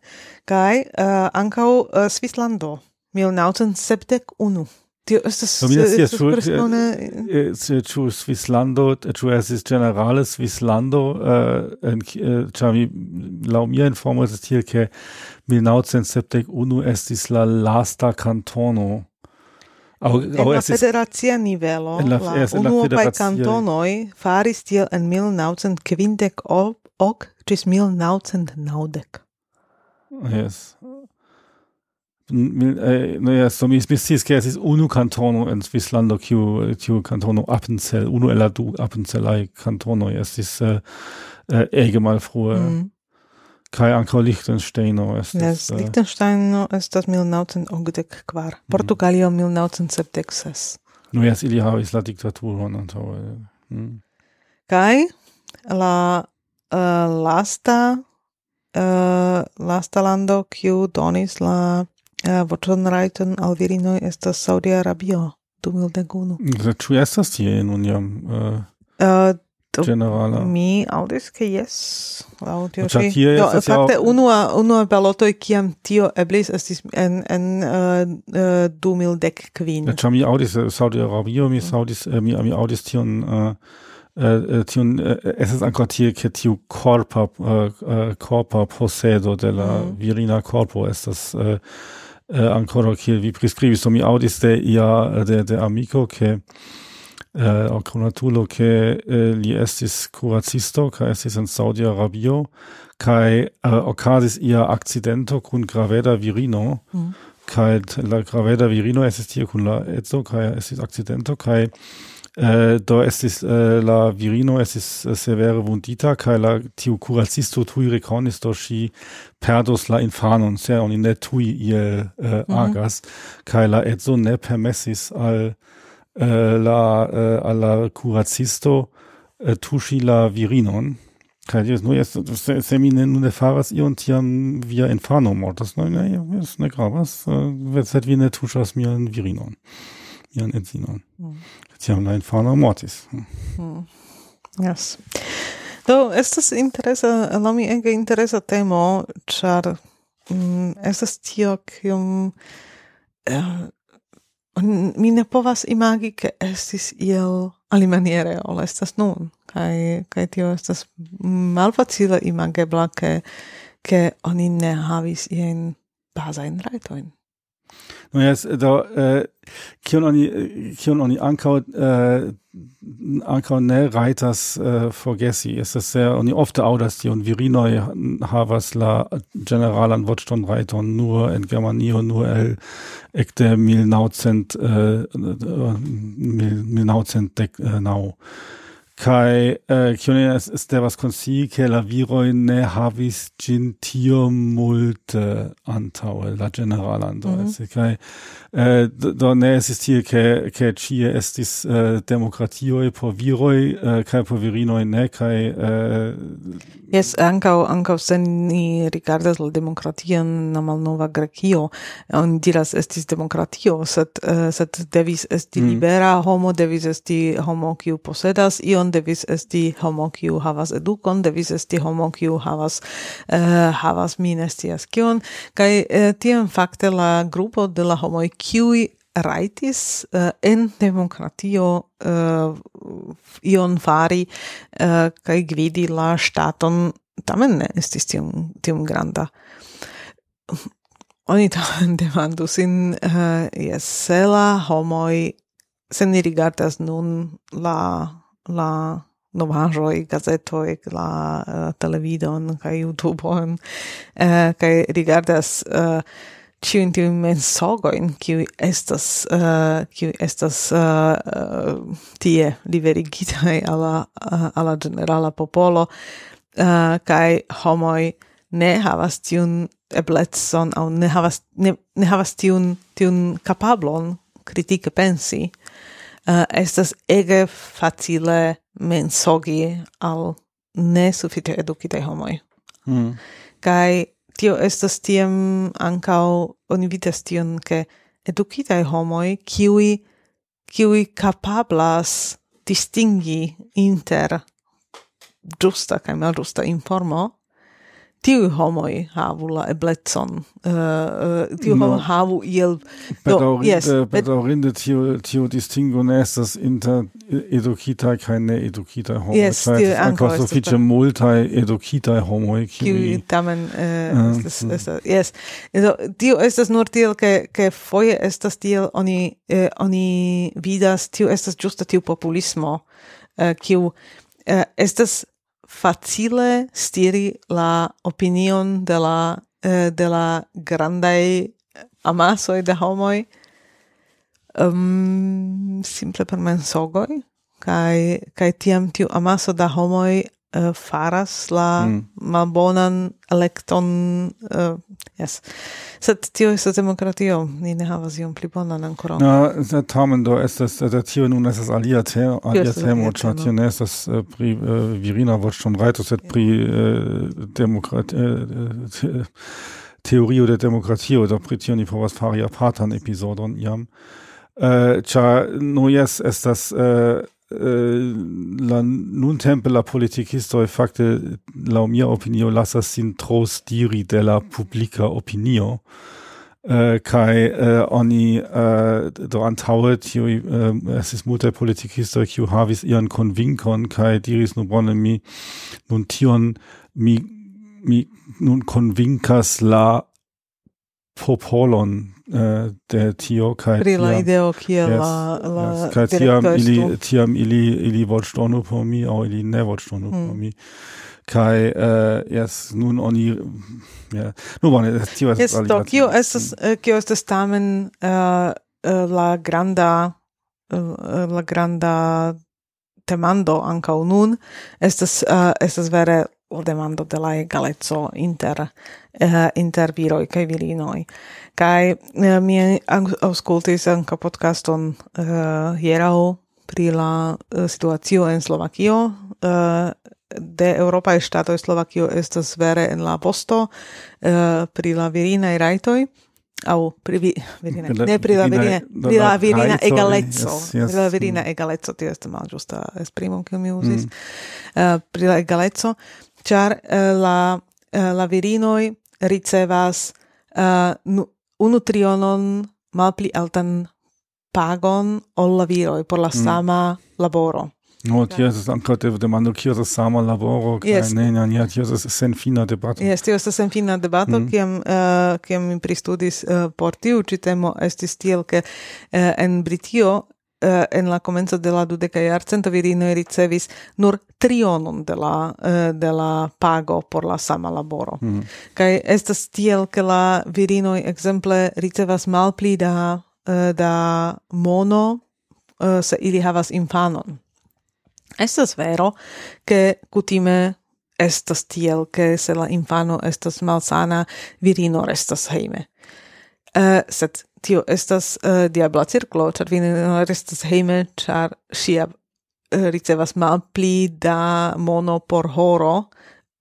kai uh, eh, ankaŭ uh, eh, Svislando 1971. Tio estas Do mi ne scias ĉu ĉu Svislando ĉu estis ĝenerale Svislando ĉar mi laŭ mia informo estas tiel ke 1971 estis la lasta kantono Au, en au la federacia nivelo, en la, la unuopaj kantonoj faris tiel en 1950 ok 4000 naucenk. Yes. No naja, so mi izbistisk, jaz ist unu kantono en Svislando, ki je kantono Appenzell, unu eladu appenzellai kantono, jaz iz uh, äh, äh, egemal frue. Mm. Kaj ankaŭ Liechtensteino äh, ist das. uh, Liechtensteino estas milnaŭcent okdek kvar. Mhm. Portugalio mm. milnaŭcent sepdek ses. No ili havis la diktaturon antaŭe. Mm. Kaj la uh, lasta uh, lasta lando kiu donis la uh, voĉon rajton al virinoj estas Saudia Arabio 2001. Ĉu estas tie nun jam uh, uh, generala? Mi aŭdis ke jes, laŭ tio ĉi. Do, fakte unua unua balotoj kiam tio eblis estis en en uh, uh, 2010 kvin. Ĉar mi aŭdis Saudia Arabio, mi mm. aŭdis mi mi aŭdis tion uh, Äh, äh, äh, es ist ein tie ke tiu corpa, äh, corpa possedo de la mhm. virina corpo, es das, äh, äh, ancora che vi priskribis so mi audis de ia de de amico, ke äh, uh, conatulo che äh, li estis curacisto ca estis in Saudi Arabio kai äh, occasis ia accidento cun graveda virino mm. kai la graveda virino estis tie cun la etzo kai estis accidento kai äh, do estis äh, la virino estis äh, severe vundita kai la tiu curacisto tui reconis do si perdos la infanon se oni ne tui iel äh, mhm. agas kaj la so ne permessis äh, äh, al la al la äh, tuŝi la virinon Kaj jaz, no jetzt se, se mi ne, ne faras ion tiam via infano mortas, no, ne, jaz ne gravas, wird sed vi ne tuŝas mian virinon, mian edzinon. Mm tiam la infano mortis. Mm. Yes. Do, estas interesa, la mi ege interesa temo, char mm, estas tio, kium eh, mi ne povas imagi, ke estis iel alimaniere, ol estas nun. Kai, kai tio estas malfacile imagebla, ke, ke oni ne havis ien bazain rajtoin. No jes do kion oni kion oni ankaŭ ankaŭ ne rajtas forgesi estas sehr, oni ofte aŭdas tion virinoj havas la ĝeneralan voĉtonrajton nur en Germanio nur el ekde mil äh, mil naŭcent dek naŭ kai äh, kione es este was konsi ke la viroi ne havis gin multe antaŭe la generalando mm -hmm. kai äh, do ne estis tie ke ke ĉie estis äh, demokratioj por viroj äh, kai por virinoj ne kai äh, Yes, ankaŭ ankaŭ se ni rigardas la demokration na malnova Grekio, oni diras estis demokratio, sed uh, sed devis esti mm. libera homo, devis esti homo kiu posedas ion edukon devis esti homo kiu havas edukon devis esti homo kiu havas uh, havas mi ne scias kion kaj eh, uh, tiam fakte la grupo de la homoj kiuj raitis uh, eh, en demokratio uh, ion fari uh, kaj gvidi la ŝtaton tamen ne estis tiom, tiom granda. Oni tamen demandu sin, uh, jes, se la homoj se ni rigardas nun la la novaĵoj, gazetoj, la uh, televidon kaj YouTubeon uh, eh, kaj rigardas uh, ĉiujn tiujn mensogojn, kiuj estas uh, kiuj estas uh, uh, tie liverigitaj al la uh, al la ĝenerala popolo uh, kaj homoj ne havas tiun eblecon aŭ ne havas ne, ne havas tiun tiun kapablon kritike pensi uh, estas ege facile mensogi al ne sufiĉe edukitaj homoj. Mm. Kai tio estas tiam ankaŭ oni vidas tion ke edukitaj homoj kiuj kiuj kapablas distingi inter ĝusta kaj malĝusta informo tiu homoi havu la eblecon. Uh, uh, tiu no. havu iel do yes eh, bedaurinde tiu tiu distingo ne estas inter edukita kaj ne edukita homoi yes, tiu ankaŭ sufiĉe multaj edukitaj homoj kiuj tamen uh, estas, mm. estas yes. Do tiu estas nur tiel ke ke foje estas tiel oni eh, oni vidas tiu estas ĝuste tiu populismo eh, kiu estas facile stiri la opinion de la eh, de la grandai amasoi de homoi um, simple per mensogoi kai kai tiam tiu amaso da homoi uh, faras la mm. malbonan elekton uh, yes. Sed tio estas demokratio. Ni ne havas iom pli bonan ankoraŭ. No sed tamen do estas da tio nun estas alia temo alia temo ĉar tio ne estas uh, pri uh, virina vortŝtomrajto sed pri uh, demokratio uh, teorio de demokratio. Do pri tio ni povas fari apartan epizodon iam Uh, Ĉar no, jes estas uh, Äh, la nun tempe la politikistoj fakte la mia opinio lasas sin troostiri de la publica opinio. Äh, uh, kai uh, äh, oni uh, do antaŭe tiuj äh, estis multaj politikistoj kiu havis ian convincon kai diris nu bone mi nun tion mi mi nun convincas la popolon uh, de tio kai pri la ideo kiel yes, la la yes, kai tiam ili tiam ili ili voĉdonu por mi au ili ne voĉdonu mm. por hmm. mi. Kai uh, eh, yes nun oni ja nu bone tio es yes, do kio es eh, kio estas tamen uh, la granda uh, la granda temando anca nun estas uh, estas vere la demando de la egaleco inter eh, inter viroi kai virinoi. Kai uh, eh, mi auscultis anca podcaston uh, hierau pri la uh, situacio en Slovakio. Eh, de Europa e Stato e Slovakio estas vere en la posto eh, pri la virina e raitoi. au pri vi, virina, ne pri la virina, pri la virina egalezzo, yes, yes. pri la virina egalezzo, tio est mal giusta esprimum, che mi usis, mm. uh, pri la egalezzo, char uh, la, uh, la virinoi ricevas uh, unu trionon malpli altan pagon ol la viroi por la mm. sama mm. laboro. No, oh, es anca ankaŭ demando kio estas sama laboro kai yes. ne, ne, ne, tio sen fina debato. Jes, tio sen fina debato, mm. kiam uh, kiam mi pristudis uh, por tiu ci temo estis tiel ke uh, en Britio Eh, en la comenzo de la dudeca jarcento virinoj ricevis nur trionon de la eh, de la pago por la sama laboro. Mm Kai estas tiel ke la virinoj exemple ricevas malpli da eh, da mono se ili havas infanon. Estas vero che kutime estas tiel che se la infano estas malsana virino restas heime. Uh, sed tio estas uh, diabla circlo, char vi restas heime, char sia uh, eh, ricevas malpli da mono por horo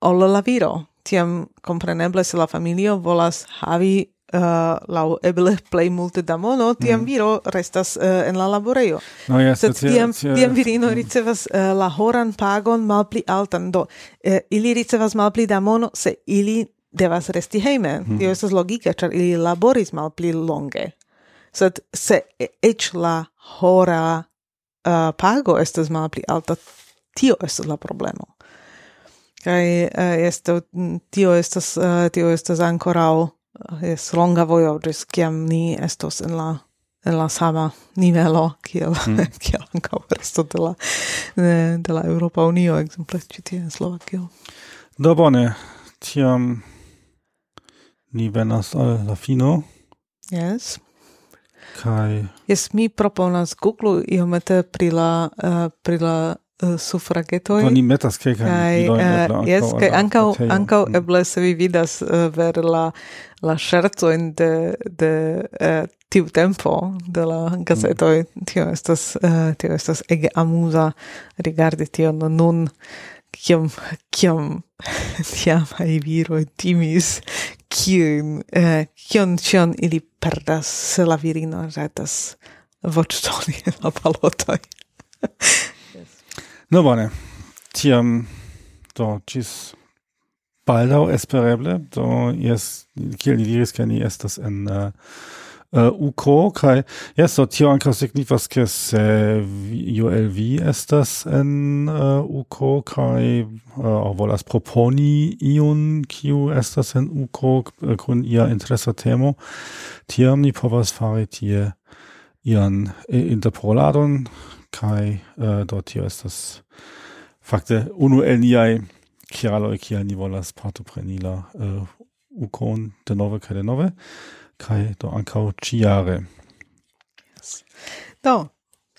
ol la viro. Tiam compreneble se la familio volas havi eh, uh, lau eble plei multe da mono, tiam mm. viro restas uh, en la laboreio. No, yes, Sed tiam, yes, tiam virino ricevas uh, la horan pagon malpli altan, do uh, ili ricevas malpli da mono, se ili devas resti heime. Mm -hmm. Tio estas logika, ĉar ili laboris malpli longe. Sed se eĉ la hora uh, pago estas malpli alta, tio estas la problemo. Kaj uh, esto, tio estas uh, tio estas ankoraŭ es longa vojo ĝis kiam ni estos en la en la sama nivelo kiel mm. kiel ankaŭ resto de la de, de la Europa Unio ekzemple ĉi tie en Slovakio. Do bone, tiam ni venas al la fino. Yes. Kai. Yes, mi proponas Google iomete pri la uh, pri la eh, uh, suffragetoi. Do ni metas ke kai uh, yes, kaj eh, ankaŭ ankaŭ eble se vi vidas uh, ver la la ŝercojn de de uh, tiu tempo de la gazetoi. mm. tio estas uh, tio estas ege amusa rigardi tion nun kiam kiam tiamaj viro timis kiun eh, kion ĉion ili perdas se la virino retas voĉdoni en la balotoj. No bone. Tiam do ĝis baldaŭ espereble do jes kiel ni diris ke ni estas en uh, uh, uko kaj so tio anka signifas ke se ULV estas en uh, uko kai uh, volas proponi iun kiu estas en uko uh, kun ia interesa temo tiam ni povas fari tie ian interpoladon kai uh, hier tio estas fakte unu el niai kialoj kial ni volas partoprenila uh, ukon de nove kai de nove kai do ankaŭ ciare. Yes. Do,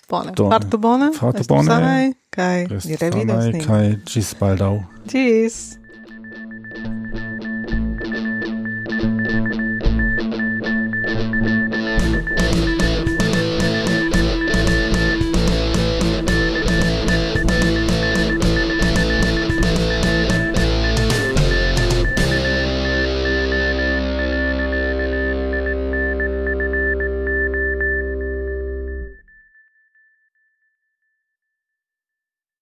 bone, do, fartu bone, fartu bone, Kai, ni revidos Kai, Kaj baldau. baldaŭ.